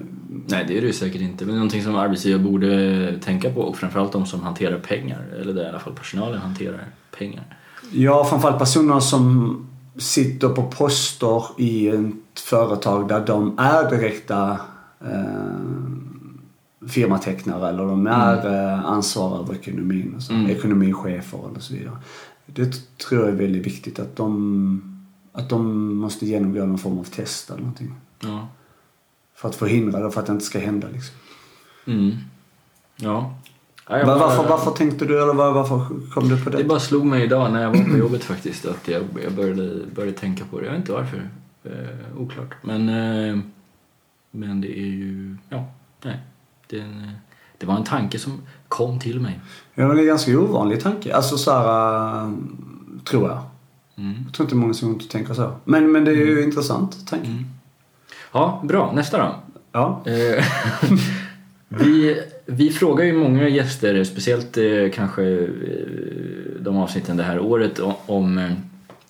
Speaker 1: Nej, det är det ju säkert inte. Men någonting som arbetsgivare borde tänka på och framförallt de som hanterar pengar. Eller där i alla fall personalen hanterar pengar.
Speaker 2: ja, framförallt personer som sitter på poster i ett företag där de är direkta eh, firmatecknare eller de är eh, ansvariga över ekonomin. Och så,
Speaker 1: Mm.
Speaker 2: Ekonomichefer och så vidare. Det tror jag är väldigt viktigt att de, att de måste genomgå någon form av test eller någonting.
Speaker 1: Ja.
Speaker 2: För att förhindra det, för att det inte ska hända liksom.
Speaker 1: Mm. Ja. ja
Speaker 2: Var, varför, varför tänkte du, eller var, varför kom du på det?
Speaker 1: Det bara slog mig idag när jag var på jobbet faktiskt att jag, jag började, började tänka på det. Jag vet inte varför. Eh, oklart. Men, eh, men det är ju... Ja, nej. Det, en, eh, det var en tanke som kom till mig.
Speaker 2: Ja, men det är en ganska ovanlig tanke. Alltså så här, äh, tror jag.
Speaker 1: Mm.
Speaker 2: Jag tror inte många som inte tänker så. Men, men det är ju intressant tanke.
Speaker 1: Mm. Ja, bra. Nästa då.
Speaker 2: Ja.
Speaker 1: Eh, vi, vi frågar ju många gäster, speciellt eh, kanske eh, de avsnitten det här året, om,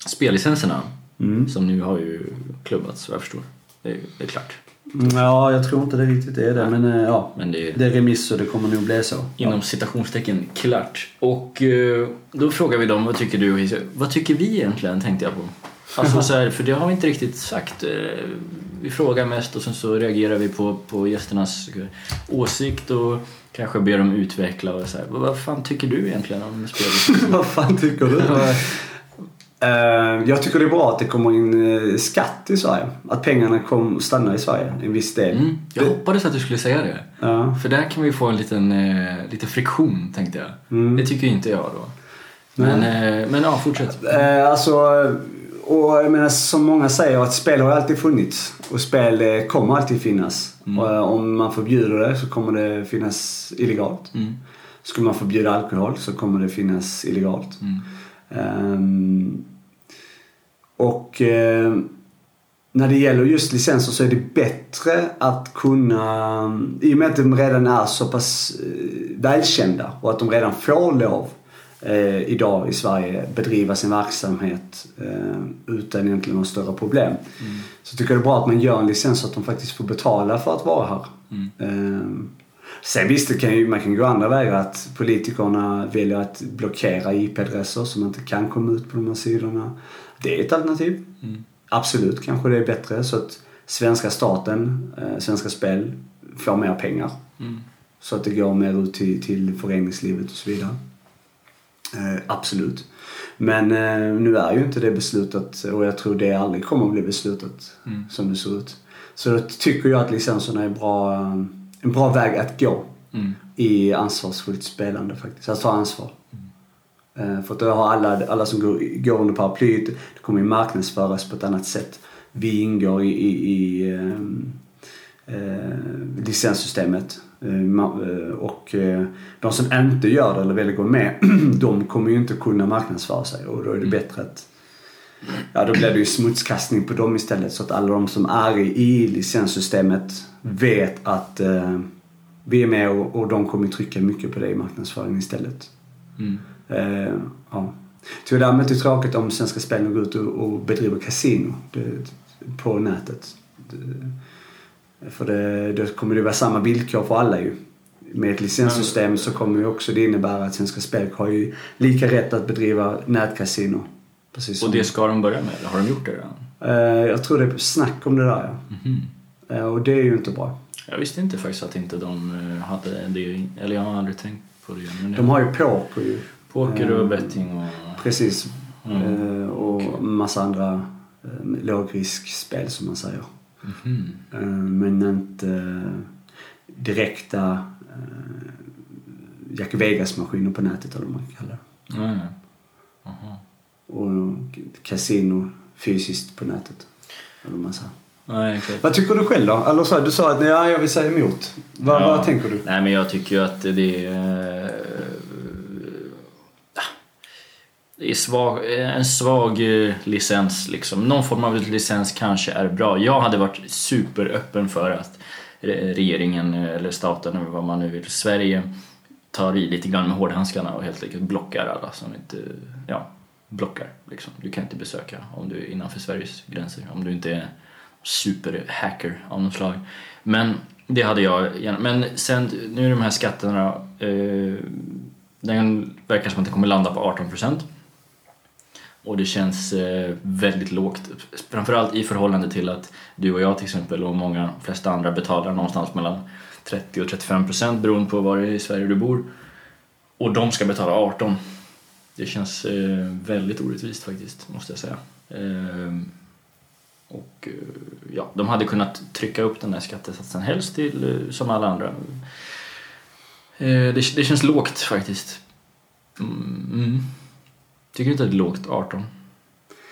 Speaker 1: spellicenserna
Speaker 2: Mm.
Speaker 1: som nu har ju klubbats vad jag förstår. Det är, det är klart.
Speaker 2: Ja, jag tror inte det riktigt är det. Men äh, ja,
Speaker 1: Men det är
Speaker 2: det är remiss och det kommer nog bli så.
Speaker 1: inom citationstecken klart. Och eh, då frågar vi dem, vad tycker du? Vad tycker vi egentligen, tänkte jag på. Alltså så här, för det har vi inte riktigt sagt. Eh, Vi frågar mest och sen så reagerar vi på, på gästernas eh, åsikt och kanske ber dem utveckla och så här. Vad, vad fan tycker du egentligen om spelet?
Speaker 2: Vad fan tycker du? Eh, jag tycker det är bra att det kommer in eh, skatt i Sverige. Att pengarna kom, stannar i Sverige, en viss del.
Speaker 1: Mm, jag hoppades att du skulle säga det.
Speaker 2: Ja.
Speaker 1: För där kan vi få en liten eh, lite friktion tänkte jag.
Speaker 2: Mm.
Speaker 1: Det tycker inte jag då. Men, eh, men ja, fortsätt.
Speaker 2: Alltså, och jag menar som många säger att spel har alltid funnits. Och spel kommer alltid finnas.
Speaker 1: Mm.
Speaker 2: Och, om man förbjuder det så kommer det finnas illegalt.
Speaker 1: Mm.
Speaker 2: Skulle man förbjuda alkohol så kommer det finnas illegalt.
Speaker 1: Mm.
Speaker 2: Ehm, och eh, när det gäller just licenser så är det bättre att kunna, i och med att de redan är så pass eh, välkända och att de redan får lov eh, idag i Sverige bedriva sin verksamhet eh, utan egentligen några större problem. Så tycker jag det är bra att man gör en licens så att de faktiskt får betala för att vara här.
Speaker 1: Mm.
Speaker 2: Ehm, Sen visst, kan ju, man kan gå andra vägar. Att politikerna väljer att blockera IP-adresser så man inte kan komma ut på de här sidorna. Det är ett alternativ.
Speaker 1: Mm.
Speaker 2: Absolut kanske det är bättre så att svenska staten, eh, Svenska Spel, får mer pengar.
Speaker 1: Mm.
Speaker 2: Så att det går mer ut till, till föreningslivet och så vidare. Eh, absolut. Men eh, nu är ju inte det beslutat och jag tror det aldrig kommer att bli beslutat
Speaker 1: Mm.
Speaker 2: som det ser ut. Så då tycker jag att licenserna är bra, eh, en bra väg att gå
Speaker 1: Mm.
Speaker 2: i ansvarsfullt spelande faktiskt. Att ta ansvar. Eh, För att då har alla, alla som går, går under paraplyet, det kommer ju marknadsföras på ett annat sätt. Vi ingår i, i, i ehm, eh, licenssystemet. Eh, eh, och eh, de som inte gör det eller väljer gå med, de kommer ju inte kunna marknadsföra sig och då är det bättre att Ja, då blir det ju smutskastning på dem istället så att alla de som är i, licenssystemet vet att eh, vi är med och, och de kommer trycka mycket på det i marknadsföringen istället.
Speaker 1: Mm.
Speaker 2: Eh, ja. Tyvärr däremot är det tråkigt om Svenska Spel går ut och, och bedriver kasino det, på nätet. Det, för det, det kommer det vara samma villkor för alla ju. Med ett licenssystem så kommer ju också det innebära att Svenska Spel har ju lika rätt att bedriva nätkasino. Precis
Speaker 1: Och det ska de börja med, eller har de gjort det redan?
Speaker 2: eh, jag tror det är snack om det där ja.
Speaker 1: Mhm.
Speaker 2: Eh, och det är ju inte bra.
Speaker 1: Jag visste inte faktiskt att inte de eh, hade det, eller jag har aldrig tänkt på det. Men
Speaker 2: De har ju poker ju.
Speaker 1: Poker och betting och...
Speaker 2: Precis.
Speaker 1: Mm.
Speaker 2: Och massa andra lågriskspel som man säger.
Speaker 1: Mhm.
Speaker 2: Eh, men inte direkta Jack Vegas-maskiner på nätet eller vad man kallar det.
Speaker 1: Nej. Aha.
Speaker 2: Och kasino fysiskt på nätet. Eller man säger.
Speaker 1: Nej, exakt.
Speaker 2: Vad tycker du själv då? Eller så, du sa att ja, jag vill säga emot. Vad,
Speaker 1: Ja.
Speaker 2: vad tänker du?
Speaker 1: Nej, men jag tycker ju att det är... eh, Det är svag, en svag eh, licens liksom. Någon form av licens kanske är bra. Jag hade varit superöppen för att eh, regeringen eh, eller staten eller vad man nu vill, Sverige tar i lite grann med hårdhandskarna och helt enkelt blockar alla som inte, ja, blockar liksom. Du kan inte besöka om du är innanför Sveriges gränser, om du inte är superhacker av något slag. Men det hade jag gärna. Men sen, nu är de här skatterna, eh, den verkar som att den kommer landa på 18%. Och det känns eh, väldigt lågt. Framförallt i förhållande till att du och jag till exempel och många, flesta andra betalar någonstans mellan 30 och 35 procent beroende på var i Sverige du bor. Och de ska betala 18. Det känns eh, väldigt orättvist faktiskt, måste jag säga. Eh, och eh, ja, de hade kunnat trycka upp den där skattesatsen helst till eh, som alla andra. Eh, det, det känns lågt faktiskt. Mm. mm. Tycker inte att det är lågt 18?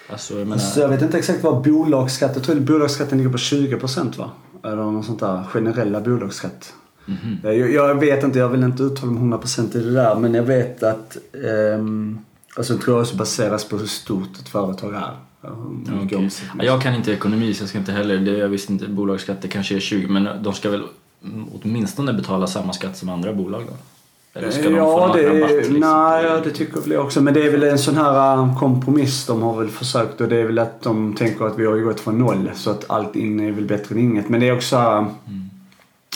Speaker 1: Alltså, jag menar...
Speaker 2: Alltså, jag vet inte exakt vad bolagsskatt, jag tror att bolagsskatten ligger på 20% va? Eller något sånt där, generella bolagsskatt.
Speaker 1: Mhm.
Speaker 2: Jag, jag vet inte, jag vill inte uttala mig 100% i det där men jag vet att ehm, Alltså jag tror jag också baseras på hur stort ett företag är.
Speaker 1: Ja, Jag kan inte ekonomi så jag ska inte heller, det, jag visste inte, bolagsskatt det kanske är 20 men de ska väl mm, åtminstone betala samma skatt som andra bolag då? Eller ska de få
Speaker 2: ja, det,
Speaker 1: rabatt? Liksom?
Speaker 2: nej, ja, det tycker väl jag också. Men det är väl en sån här uh, kompromiss de har väl försökt och det är väl att de tänker att vi har ju gått från noll så att allt in är väl bättre än inget. Men det är också
Speaker 1: Mm.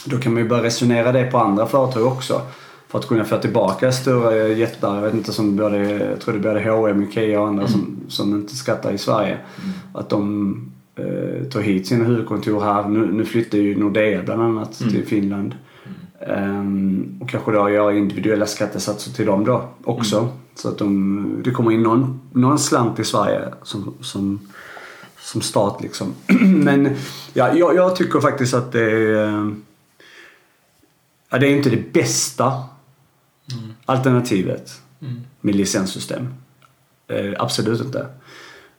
Speaker 2: Då kan man ju börja resonera det på andra företag också. För att kunna få tillbaka stora jättar, jag vet inte som både, jag tror det är både H&M, Ikea och andra som, som inte skattar i Sverige.
Speaker 1: Mm.
Speaker 2: Att de eh, tar hit sina huvudkontor här. Nu, nu flyttar ju Nordea bland annat
Speaker 1: Mm.
Speaker 2: till Finland. Ehm, och kanske då göra individuella skattesatser till dem då också.
Speaker 1: Mm.
Speaker 2: Så att de, det kommer in någon, någon slant i Sverige som, som, som stat liksom. Men ja, jag, jag tycker faktiskt att det är, eh, ja, det är inte det bästa
Speaker 1: Mm.
Speaker 2: alternativet
Speaker 1: Mm.
Speaker 2: med licenssystem. Eh, absolut inte.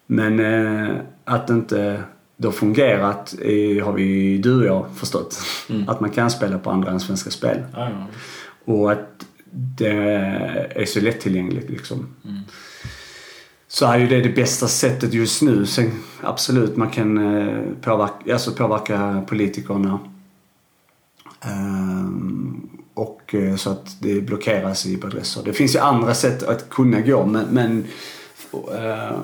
Speaker 2: Men eh, att det inte då fungerat eh, har vi du och jag förstått.
Speaker 1: Mm.
Speaker 2: Att man kan spela på andra än svenska spel.
Speaker 1: Ja, ja.
Speaker 2: Och att det är så lättillgängligt liksom.
Speaker 1: Mm.
Speaker 2: Så är ju det det bästa sättet just nu. Sen absolut, man kan eh, påverka, alltså påverka politikerna. Ehm, och eh, så att det blockeras i adresser. Det finns ju andra sätt att kunna gå men, men eh,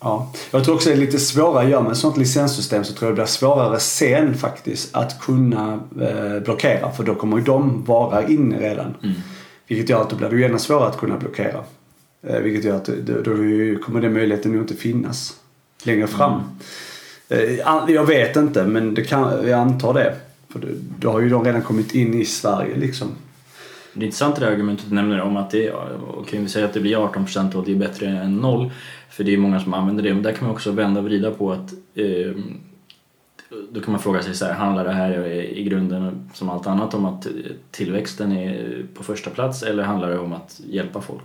Speaker 2: ja. Jag tror också det är lite svårare, gör man ett sånt licenssystem så tror jag det blir svårare sen faktiskt att kunna eh, blockera för då kommer ju de vara inne redan.
Speaker 1: Mm.
Speaker 2: Vilket gör att då blir det ju ännu svårare att kunna blockera. Eh, vilket gör att då, då kommer den möjligheten nog inte finnas längre fram. An- jag vet inte men det kan, jag antar det. För då, då har ju de redan kommit in i Sverige liksom.
Speaker 1: Det är intressant det där argumentet du nämner om att det är, okej vi säger att det blir 18% och att det är bättre än noll. För det är många som använder det. Men där kan man också vända och vrida på att eh, då kan man fråga sig så här, handlar det här i grunden som allt annat om att tillväxten är på första plats eller handlar det om att hjälpa folk?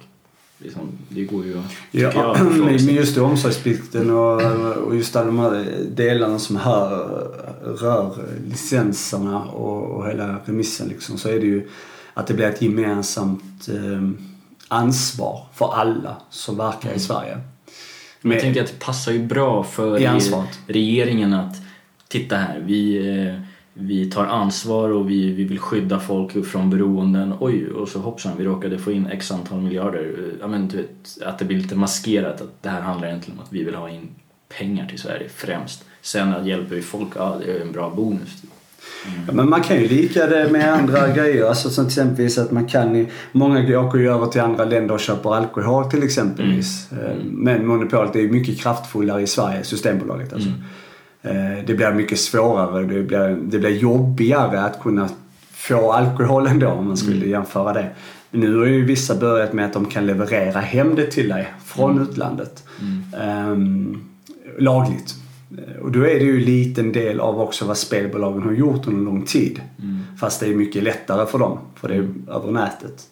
Speaker 1: Liksom, det går ju
Speaker 2: Ja,
Speaker 1: jag,
Speaker 2: men just det, omsorgsplikten och, och just alla de här delarna som hör, rör licenserna och, och hela remissen liksom, så är det ju att det blir ett gemensamt eh, ansvar för alla som verkar i Sverige.
Speaker 1: Men jag tänker att det passar ju bra för
Speaker 2: I ansvaret.
Speaker 1: regeringen att titta här, vi, eh, vi tar ansvar och vi, vi vill skydda folk från beroenden. Oj, och så hoppsan, vi råkade få in x antal miljarder. Ja, men, du vet, att det blir lite maskerat att det här handlar egentligen om att vi vill ha in pengar till Sverige främst. Sen att hjälper vi folk, ja det är en bra bonus.
Speaker 2: Ja, men man kan ju lika det med andra grejer. Alltså som till exempelvis att man kan i, Många åker ju över till andra länder och köper alkohol till exempelvis. Eh, Men monopolet är ju mycket kraftfullare i Sverige, Systembolaget alltså. Eh, Det blir mycket svårare, det blir, det blir jobbigare att kunna få alkohol ändå om man skulle jämföra det. Men nu har ju vissa börjat med att de kan leverera hem det till dig från utlandet. Ehm, lagligt. Eh, Och då är det ju en liten del av också vad spelbolagen har gjort under lång tid. Fast det är mycket lättare för dem, för det är över nätet.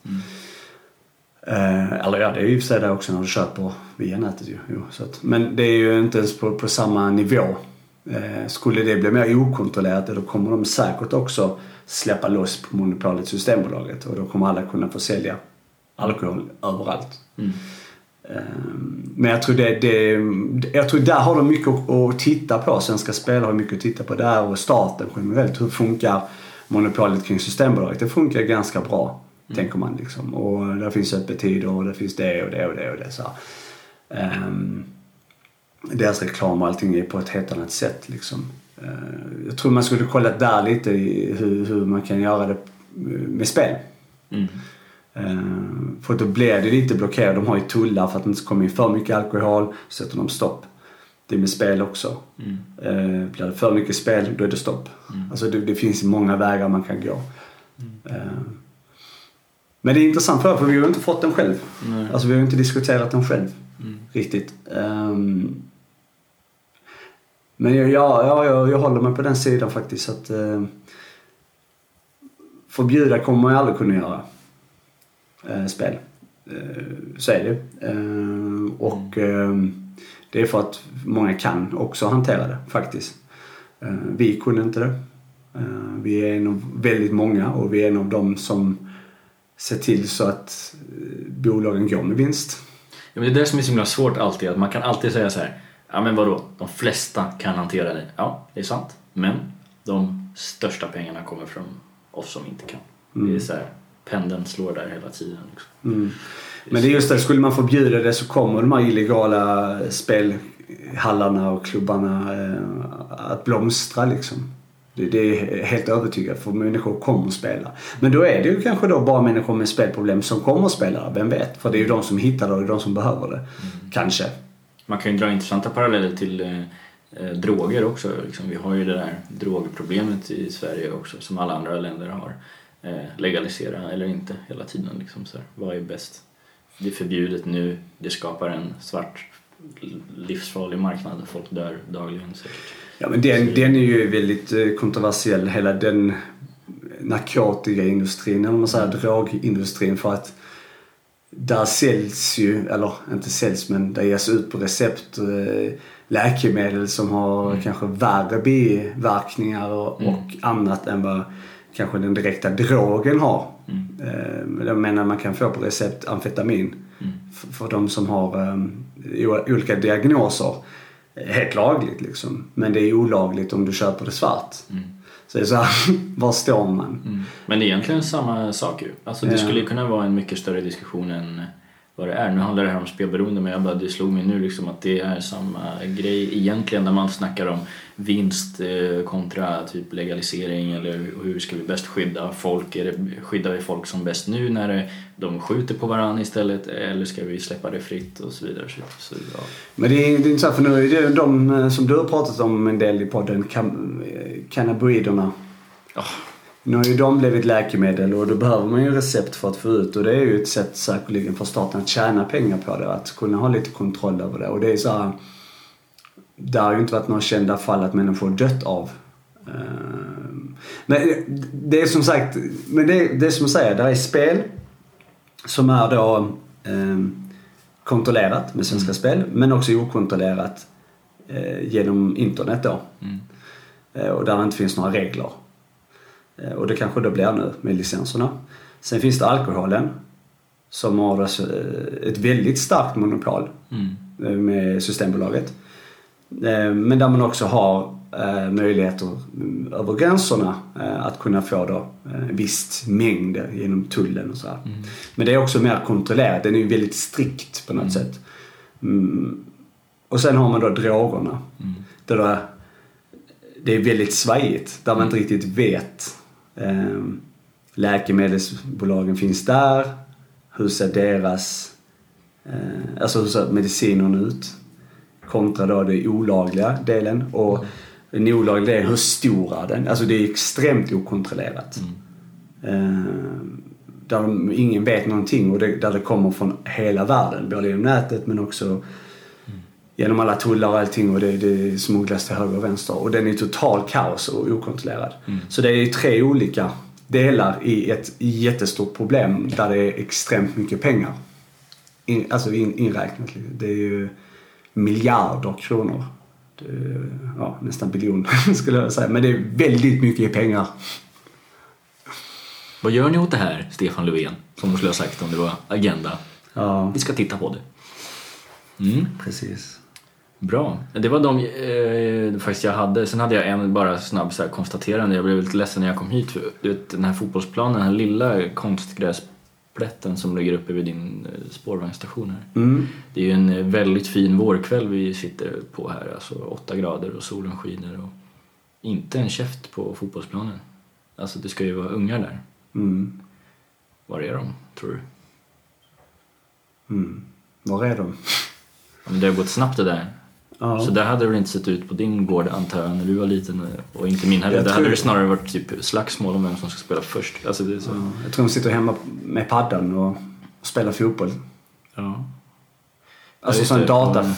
Speaker 2: Eh, eller ja, det är ju i och för sig det också när du köper via nätet ju. Jo, så att, men det är ju inte ens på, på samma nivå. Eh, skulle det bli mer okontrollerat då kommer de säkert också släppa loss på monopolet Systembolaget och då kommer alla kunna få sälja alkohol överallt.
Speaker 1: Mm.
Speaker 2: Ehm, Men jag tror, det, det, jag tror där har de mycket att- titta på. Svenska spelare har mycket att titta på där och staten generellt. Hur funkar monopolet kring Systembolaget? Det funkar ganska bra, tänker man. Liksom. Och där finns öppettider och det finns det och det och det och det. Så. här. Deras reklam och allting är på ett helt annat sätt. Liksom. Ehm, jag tror man skulle kolla där lite hur, hur man kan göra det med spel.
Speaker 1: Mm.
Speaker 2: Eh, För då blir det lite blockerat. De har ju tullar för att det inte ska komma in för mycket alkohol. Så sätter de stopp. Det är med spel också.
Speaker 1: Mm.
Speaker 2: Eh, Blir det för mycket spel, då är det stopp. Alltså det, det finns många vägar man kan gå. Eh, Men det är intressant för för vi har ju inte fått den själv.
Speaker 1: Nej.
Speaker 2: Alltså vi har ju inte diskuterat den själv.
Speaker 1: Mm.
Speaker 2: Riktigt. Ehm, Men jag, ja, ja, jag, jag håller mig på den sidan faktiskt. Att, eh, förbjuda kommer man ju aldrig kunna göra. Eh, spel. Eh, så är det. Eh, och eh, det är för att många kan också hantera det faktiskt. Eh, vi kunde inte det. Eh, vi är en av väldigt många och vi är en av dem som ser till så att bolagen går med vinst.
Speaker 1: Ja, men det är det som är så himla svårt alltid, att man kan alltid säga så här. Ja men vadå, de flesta kan hantera det. Ja, det är sant. Men de största pengarna kommer från oss som inte kan. Det är så här, pendeln slår där hela tiden. Liksom.
Speaker 2: Mm. Men det är just det, skulle man förbjuda det så kommer de här illegala spelhallarna och klubbarna eh, att blomstra liksom. Det, är helt övertygad för människor kommer att spela. Men då är det ju kanske då bara människor med spelproblem som kommer att spela, vem vet? För det är ju de som hittar det och det är de som behöver det. Kanske.
Speaker 1: Man kan ju dra intressanta paralleller till eh, eh, droger också. Liksom, vi har ju det där drogproblemet i Sverige också som alla andra länder har. Eh, legalisera eller inte hela tiden. Liksom, så här. Vad är bäst? Det är förbjudet nu, det skapar en svart livsfarlig marknad där folk dör dagligen säkert.
Speaker 2: Ja men den, den är ju väldigt eh, kontroversiell, hela den eh, narkotikaindustrin, eller man säger drogindustrin för att där säljs ju, eller inte säljs men det ges ut på recept eh, läkemedel som har kanske värre biverkningar och,
Speaker 1: Mm.
Speaker 2: och annat än vad kanske den direkta drogen har.
Speaker 1: Mm.
Speaker 2: Eh, Jag menar man kan få på recept amfetamin
Speaker 1: Mm.
Speaker 2: för, för de som har um, olika diagnoser. Helt lagligt liksom. Men det är olagligt om du köper det svart.
Speaker 1: Mm.
Speaker 2: Så det är så här, var står man?
Speaker 1: Mm. Men det är egentligen samma sak ju. Alltså det skulle ju kunna vara en mycket större diskussion än vad det är. Nu handlar det här om spelberoende men jag bara, det slog mig nu liksom att det är samma grej egentligen när man snackar om vinst eh, kontra typ legalisering eller hur ska vi bäst skydda folk? Är det, skyddar vi folk som bäst nu när de skjuter på varandra istället eller ska vi släppa det fritt och så vidare. Så, ja.
Speaker 2: Men det är, det är intressant för nu är det de eh, som du har pratat om en del i podden, cannabinoiderna.
Speaker 1: Ja.
Speaker 2: Nu har ju de blivit läkemedel och då behöver man ju recept för att få ut och det är ju ett sätt säkerligen för staten att tjäna pengar på det. Att kunna ha lite kontroll över det. Och det är så här, Det har ju inte varit några kända fall att människor dött av. Ehm, Men det är som sagt, men det, det är som att säga, det är spel som är då ehm, kontrollerat med Svenska Spel men också okontrollerat eh, genom internet då.
Speaker 1: Mm.
Speaker 2: Eh, och där det inte finns några regler. Eh, och det kanske då blir nu med licenserna. Sen finns det alkoholen som har eh, ett väldigt starkt monopol
Speaker 1: Mm.
Speaker 2: eh, med Systembolaget. Eh, Men där man också har eh, möjligheter mm, över gränserna eh, att kunna få då eh, visst mängd genom tullen och så här.
Speaker 1: Mm.
Speaker 2: Men det är också mer kontrollerat. Den är ju väldigt strikt på något sätt. Mm. Och sen har man då drogerna.
Speaker 1: Mm.
Speaker 2: Där det, det är väldigt svajigt. Där man inte riktigt vet. Läkemedelsbolagen finns där. Hur ser deras alltså hur ser medicinerna ut? Kontra då den olagliga delen. Och den olagliga delen, hur stor är den? Alltså det är extremt okontrollerat. Eh, där ingen vet någonting och det, där det kommer från hela världen. Både genom nätet men också genom alla tullar och allting och det, det smugglas till höger och vänster. Och den är total kaos och okontrollerad. Så det är tre olika delar i ett jättestort problem där det är extremt mycket pengar. in, alltså in, inräknat. Det är ju miljarder kronor. Är, ja, nästan biljoner skulle jag säga. Men det är väldigt mycket pengar.
Speaker 1: Vad gör ni åt det här, Stefan Löfven? Som du skulle ha sagt om det var Agenda.
Speaker 2: Ja,
Speaker 1: Vi ska titta på det. Mm,
Speaker 2: precis.
Speaker 1: bra. Det var de eh, faktiskt jag hade. Sen hade jag en bara snabb så här, konstaterande. Jag blev lite ledsen när jag kom hit. Du vet, den här fotbollsplanen, den här lilla konstgräsplätten som ligger uppe vid din eh, spårvagnsstation här.
Speaker 2: Mm.
Speaker 1: Det är ju en eh, väldigt fin vårkväll vi sitter på här. Alltså 8 grader och solen skiner och inte en käft på fotbollsplanen. Alltså det ska ju vara ungar där.
Speaker 2: Mm.
Speaker 1: Var är de, tror du?
Speaker 2: Mm. Var är de?
Speaker 1: Ja, det har gått snabbt det där.
Speaker 2: Ja.
Speaker 1: Så där hade det inte sett ut på din gård antar jag när du var liten och inte min heller. Där
Speaker 2: tror-
Speaker 1: hade det snarare varit typ slagsmål om vem som ska spela först. Alltså det så.
Speaker 2: Ja, Jag tror de sitter hemma med paddan och spelar fotboll.
Speaker 1: Ja.
Speaker 2: Alltså
Speaker 1: just
Speaker 2: sån data.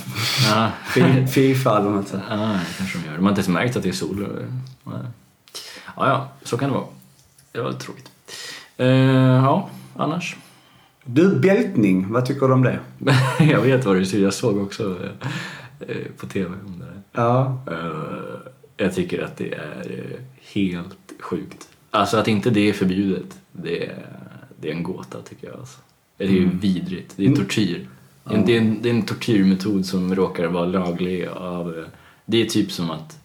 Speaker 1: Ja.
Speaker 2: Fi- Fifa eller något sånt.
Speaker 1: Ja, det kanske de gör. De har inte ens märkt att det är sol. Nej. Ja, ja, så kan det vara. Det var lite tråkigt. Eh, ja, annars.
Speaker 2: Du, bältning. Vad tycker du om det?
Speaker 1: jag vet vad du säger. Jag såg också eh, på TV om det där.
Speaker 2: Ja.
Speaker 1: Eh, jag tycker att det är eh, helt sjukt. Alltså att inte det är förbjudet, det är, det är en gåta tycker jag. Alltså. Det är ju
Speaker 2: Mm.
Speaker 1: vidrigt, det är tortyr. Det, är en, det, är en, det är en tortyrmetod som råkar vara laglig av... eh, Det är typ som att...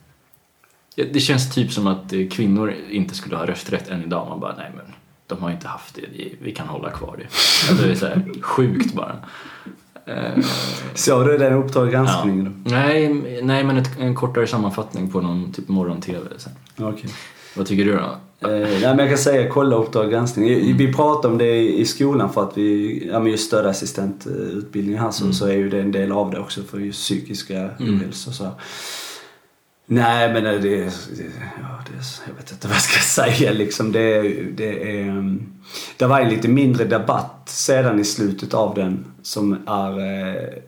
Speaker 1: Det känns typ som att eh, kvinnor inte skulle ha rösträtt än idag. Man bara, nej men de har inte haft det, Vi- vi kan hålla kvar det. Alltså, det är så här sjukt bara. Eh,
Speaker 2: Såg du den Uppdrag granskning?
Speaker 1: Ja. Nej, nej, men ett, en kortare sammanfattning på någon typ morgon-tv.
Speaker 2: Okej.
Speaker 1: Vad tycker du då?
Speaker 2: Eh, nej, men jag kan säga kolla Uppdrag granskning. I- Vi pratade om det i skolan för att vi, ja men just stödassistentutbildning här så, så är ju det en del av det också för just psykiska ohälsa och så. Nej men eh, det, det, ja, det, jag vet inte vad jag ska säga liksom. Det, det är, ehm, det var en lite mindre debatt sedan i slutet av den som är eh,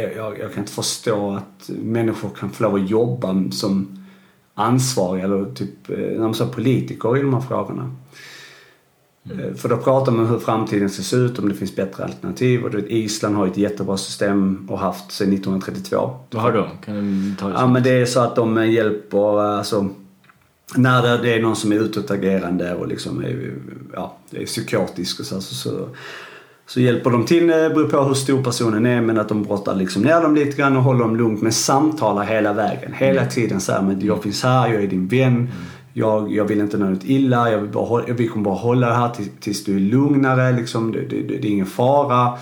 Speaker 2: jag, jag, jag kan inte förstå att människor kan få lov att jobba som ansvariga eller typ eh, när man politiker i de här frågorna. Eh, För då pratar man om hur framtiden ska se ut, om det finns bättre alternativ. Och vet, Island har ett jättebra system och haft sedan 1932.
Speaker 1: Vad har då? Kan du ta det
Speaker 2: Ja men det är så att de eh, hjälper, alltså när det- är någon som är utåtagerande och liksom är, ja, är psykotisk och så, så, så, så hjälper de till, det beror på hur stor personen är, men att de brottar liksom ner dem lite grann och håller dem lugnt men samtalar hela vägen. Hela tiden så här, men jag finns här, jag är din vän. Jag, jag vill inte något illa, jag vill bara, hålla- vi kommer bara hålla det här tills, tills du är lugnare. Liksom. Det, det, det, är ingen fara.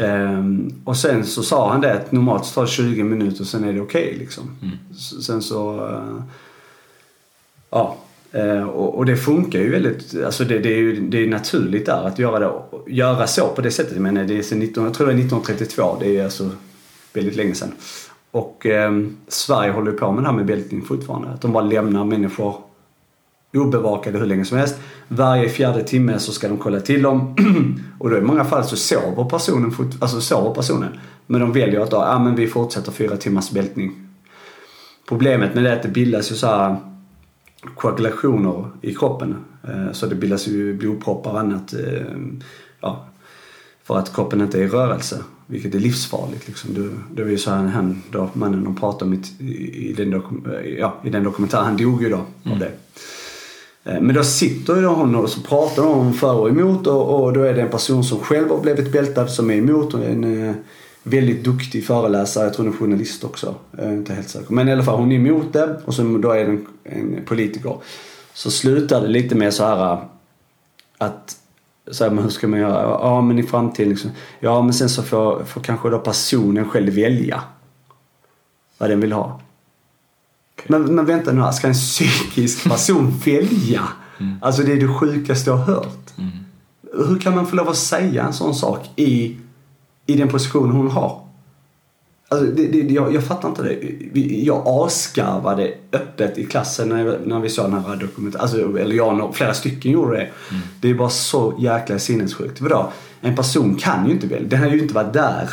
Speaker 2: Ehm, och sen så sa han det att normalt så tar det 20 minuter sen är det okej. liksom. S- Sen så... eh, ja. Eh, och, och det funkar ju väldigt... Alltså det, det är ju det är naturligt där att göra, det, göra så på det sättet. Menar, det är sen 19, jag tror det är 1932. Det är alltså väldigt länge sedan. Och eh, Sverige håller ju på med det här med bältning fortfarande. Att de bara lämnar människor obevakade hur länge som helst. Varje fjärde timme så ska de kolla till dem. och då i många fall så sover personen, alltså sover personen. Men de väljer att då, ja men vi fortsätter fyra timmars bältning. Problemet med det är att det bildas ju så här koagulationer i kroppen. Eh, så det bildas ju blodproppar och annat. Eh, ja, för att kroppen inte är i rörelse. Vilket är livsfarligt. Liksom. Det, det var ju så här, han, då, mannen de pratade om i, i, den dokum, ja, i den dokumentären, han dog ju då av det. Eh, Men då sitter ju hon och så pratar de om för och emot och, och då är det en person som själv har blivit bältad som är emot och en eh, väldigt duktig föreläsare, jag tror hon är journalist också. Är inte helt säker. Men i alla fall hon är emot det och så då är det en, en politiker. Så slutar det lite med så här att så här, men hur ska man göra? Ja men i framtiden liksom. Ja men sen så får, får kanske då personen själv välja vad den vill ha. Men, men vänta nu här, ska en psykisk person välja? Alltså det är det sjukaste jag har hört. Hur kan man få lov att säga en sån sak i, i den position hon har? Alltså det, det, jag, jag fattar inte det. Vi- Jag asgarvade öppet i klassen när, när vi såg den här dokumentären. Alltså, eller jag och flera stycken gjorde det. Det är bara så jäkla sinnessjukt. Vadå? En person kan ju inte välja. Den har ju inte varit där.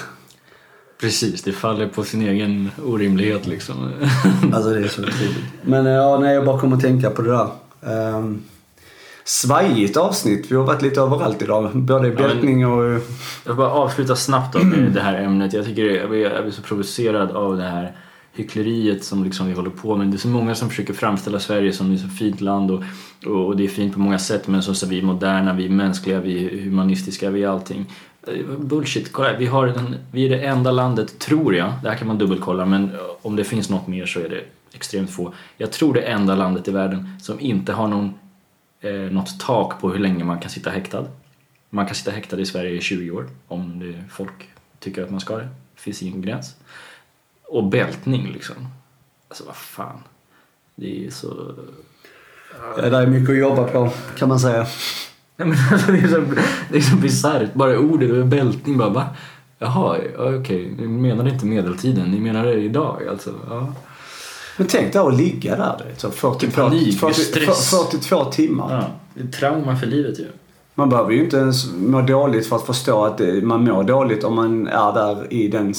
Speaker 1: Precis, det faller på sin egen orimlighet liksom.
Speaker 2: Alltså det är så otroligt. Men eh, ja, nej, jag bara kommer att tänka på det där. Ehm, svajigt avsnitt. Vi har varit lite överallt idag. Både i bältning och...
Speaker 1: Jag vill bara avsluta snabbt med det här ämnet. Jag tycker jag blir, jag blir så provocerad av det här hyckleriet som liksom vi håller på med. Det är så många som försöker framställa Sverige som ett så fint land och, och, och det är fint på många sätt men så är vi moderna, vi är mänskliga, vi är humanistiska, vi är allting. Eh, Bullshit, kolla vi, har den, vi är det enda landet, tror jag, det här kan man dubbelkolla men eh, om det finns något mer så är det extremt få. Jag tror det enda landet i världen som inte har någon, eh, något tak på hur länge man kan sitta häktad. Man kan sitta häktad i Sverige i 20 år om det, folk tycker att man ska det. Det finns ingen gräns. Och bältning liksom. Alltså vad fan. Det är så...
Speaker 2: Ja, det är mycket att jobba på, kan man säga.
Speaker 1: Nej, men alltså, det är så, det är så bisarrt. Bara ordet bältning bara va? Jaha, ja, okej. Ni menar inte medeltiden, ni menar det idag alltså. Ja.
Speaker 2: Men tänk dig att ligga där, så 42,
Speaker 1: Panik,
Speaker 2: 40,
Speaker 1: stress.
Speaker 2: 42 timmar.
Speaker 1: ja. Trauma för livet ju.
Speaker 2: Man behöver ju inte ens må dåligt för att förstå att man mår dåligt om man är där i den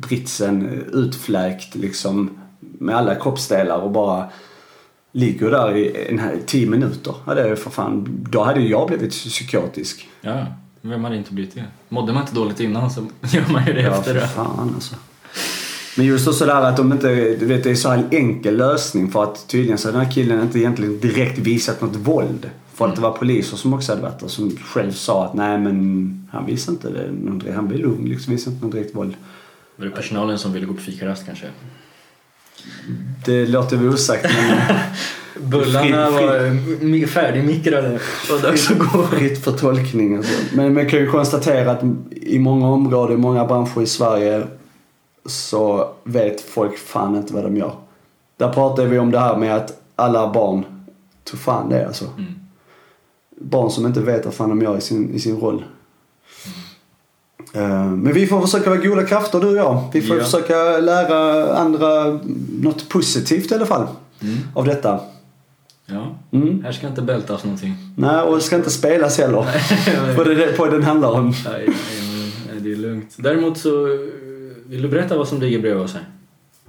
Speaker 2: britsen utfläkt liksom med alla kroppsdelar och bara ligger där i en här, tio minuter. Ja, det är för fan, då hade jag blivit psykotisk.
Speaker 1: Ja, vem hade inte blivit det? Mådde man inte dåligt innan så gör man ju det
Speaker 2: Ja,
Speaker 1: efter
Speaker 2: för
Speaker 1: det.
Speaker 2: fan alltså. Men just så sådär att de inte, du vet det är så här en enkel lösning för att tydligen så har den här killen inte egentligen direkt visat något våld. För att det var poliser som också hade varit där som själv sa att nej men han visade inte det, någon han blev lugn liksom, visade inte något direkt våld.
Speaker 1: Var det personalen som ville gå på fikarast kanske?
Speaker 2: Det låter väl osagt men
Speaker 1: Bullarna var mi- färdigmikrade. Och dags att gå.
Speaker 2: fritt för tolkning alltså. Men man kan ju konstatera att i många områden, i många branscher i Sverige så vet folk fan inte vad de gör. Där pratar vi om det här med att alla barn, tog fan det alltså.
Speaker 1: Mm.
Speaker 2: Barn som inte vet vad fan de gör i sin, i sin roll. Eh, Men vi får försöka vara goda krafter du och jag. Vi får
Speaker 1: Ja.
Speaker 2: försöka lära andra något positivt i alla fall
Speaker 1: Mm.
Speaker 2: av detta.
Speaker 1: Ja,
Speaker 2: Mm.
Speaker 1: här ska inte bältas någonting.
Speaker 2: Nej, och det ska inte spelas heller. För det är det podden handlar om.
Speaker 1: Nej, nej, nej, det är lugnt. Däremot så vill du berätta vad som ligger bredvid oss här?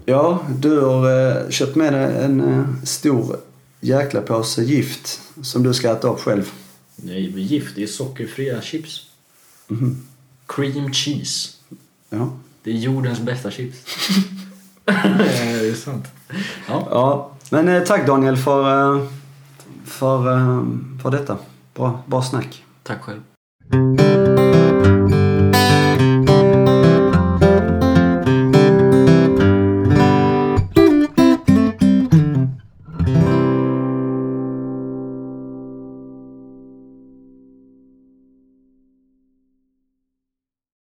Speaker 2: Ja, du har eh, köpt med dig en eh, stor jäkla påse gift som du ska äta upp själv.
Speaker 1: Nej, är gift. Det är sockerfria chips.
Speaker 2: Mhm.
Speaker 1: Cream cheese.
Speaker 2: Ja.
Speaker 1: Det är jordens bästa chips. det är sant. Ja.
Speaker 2: ja. Men eh, tack Daniel för, eh, för, eh, för detta. Bra, bra snack.
Speaker 1: Tack själv.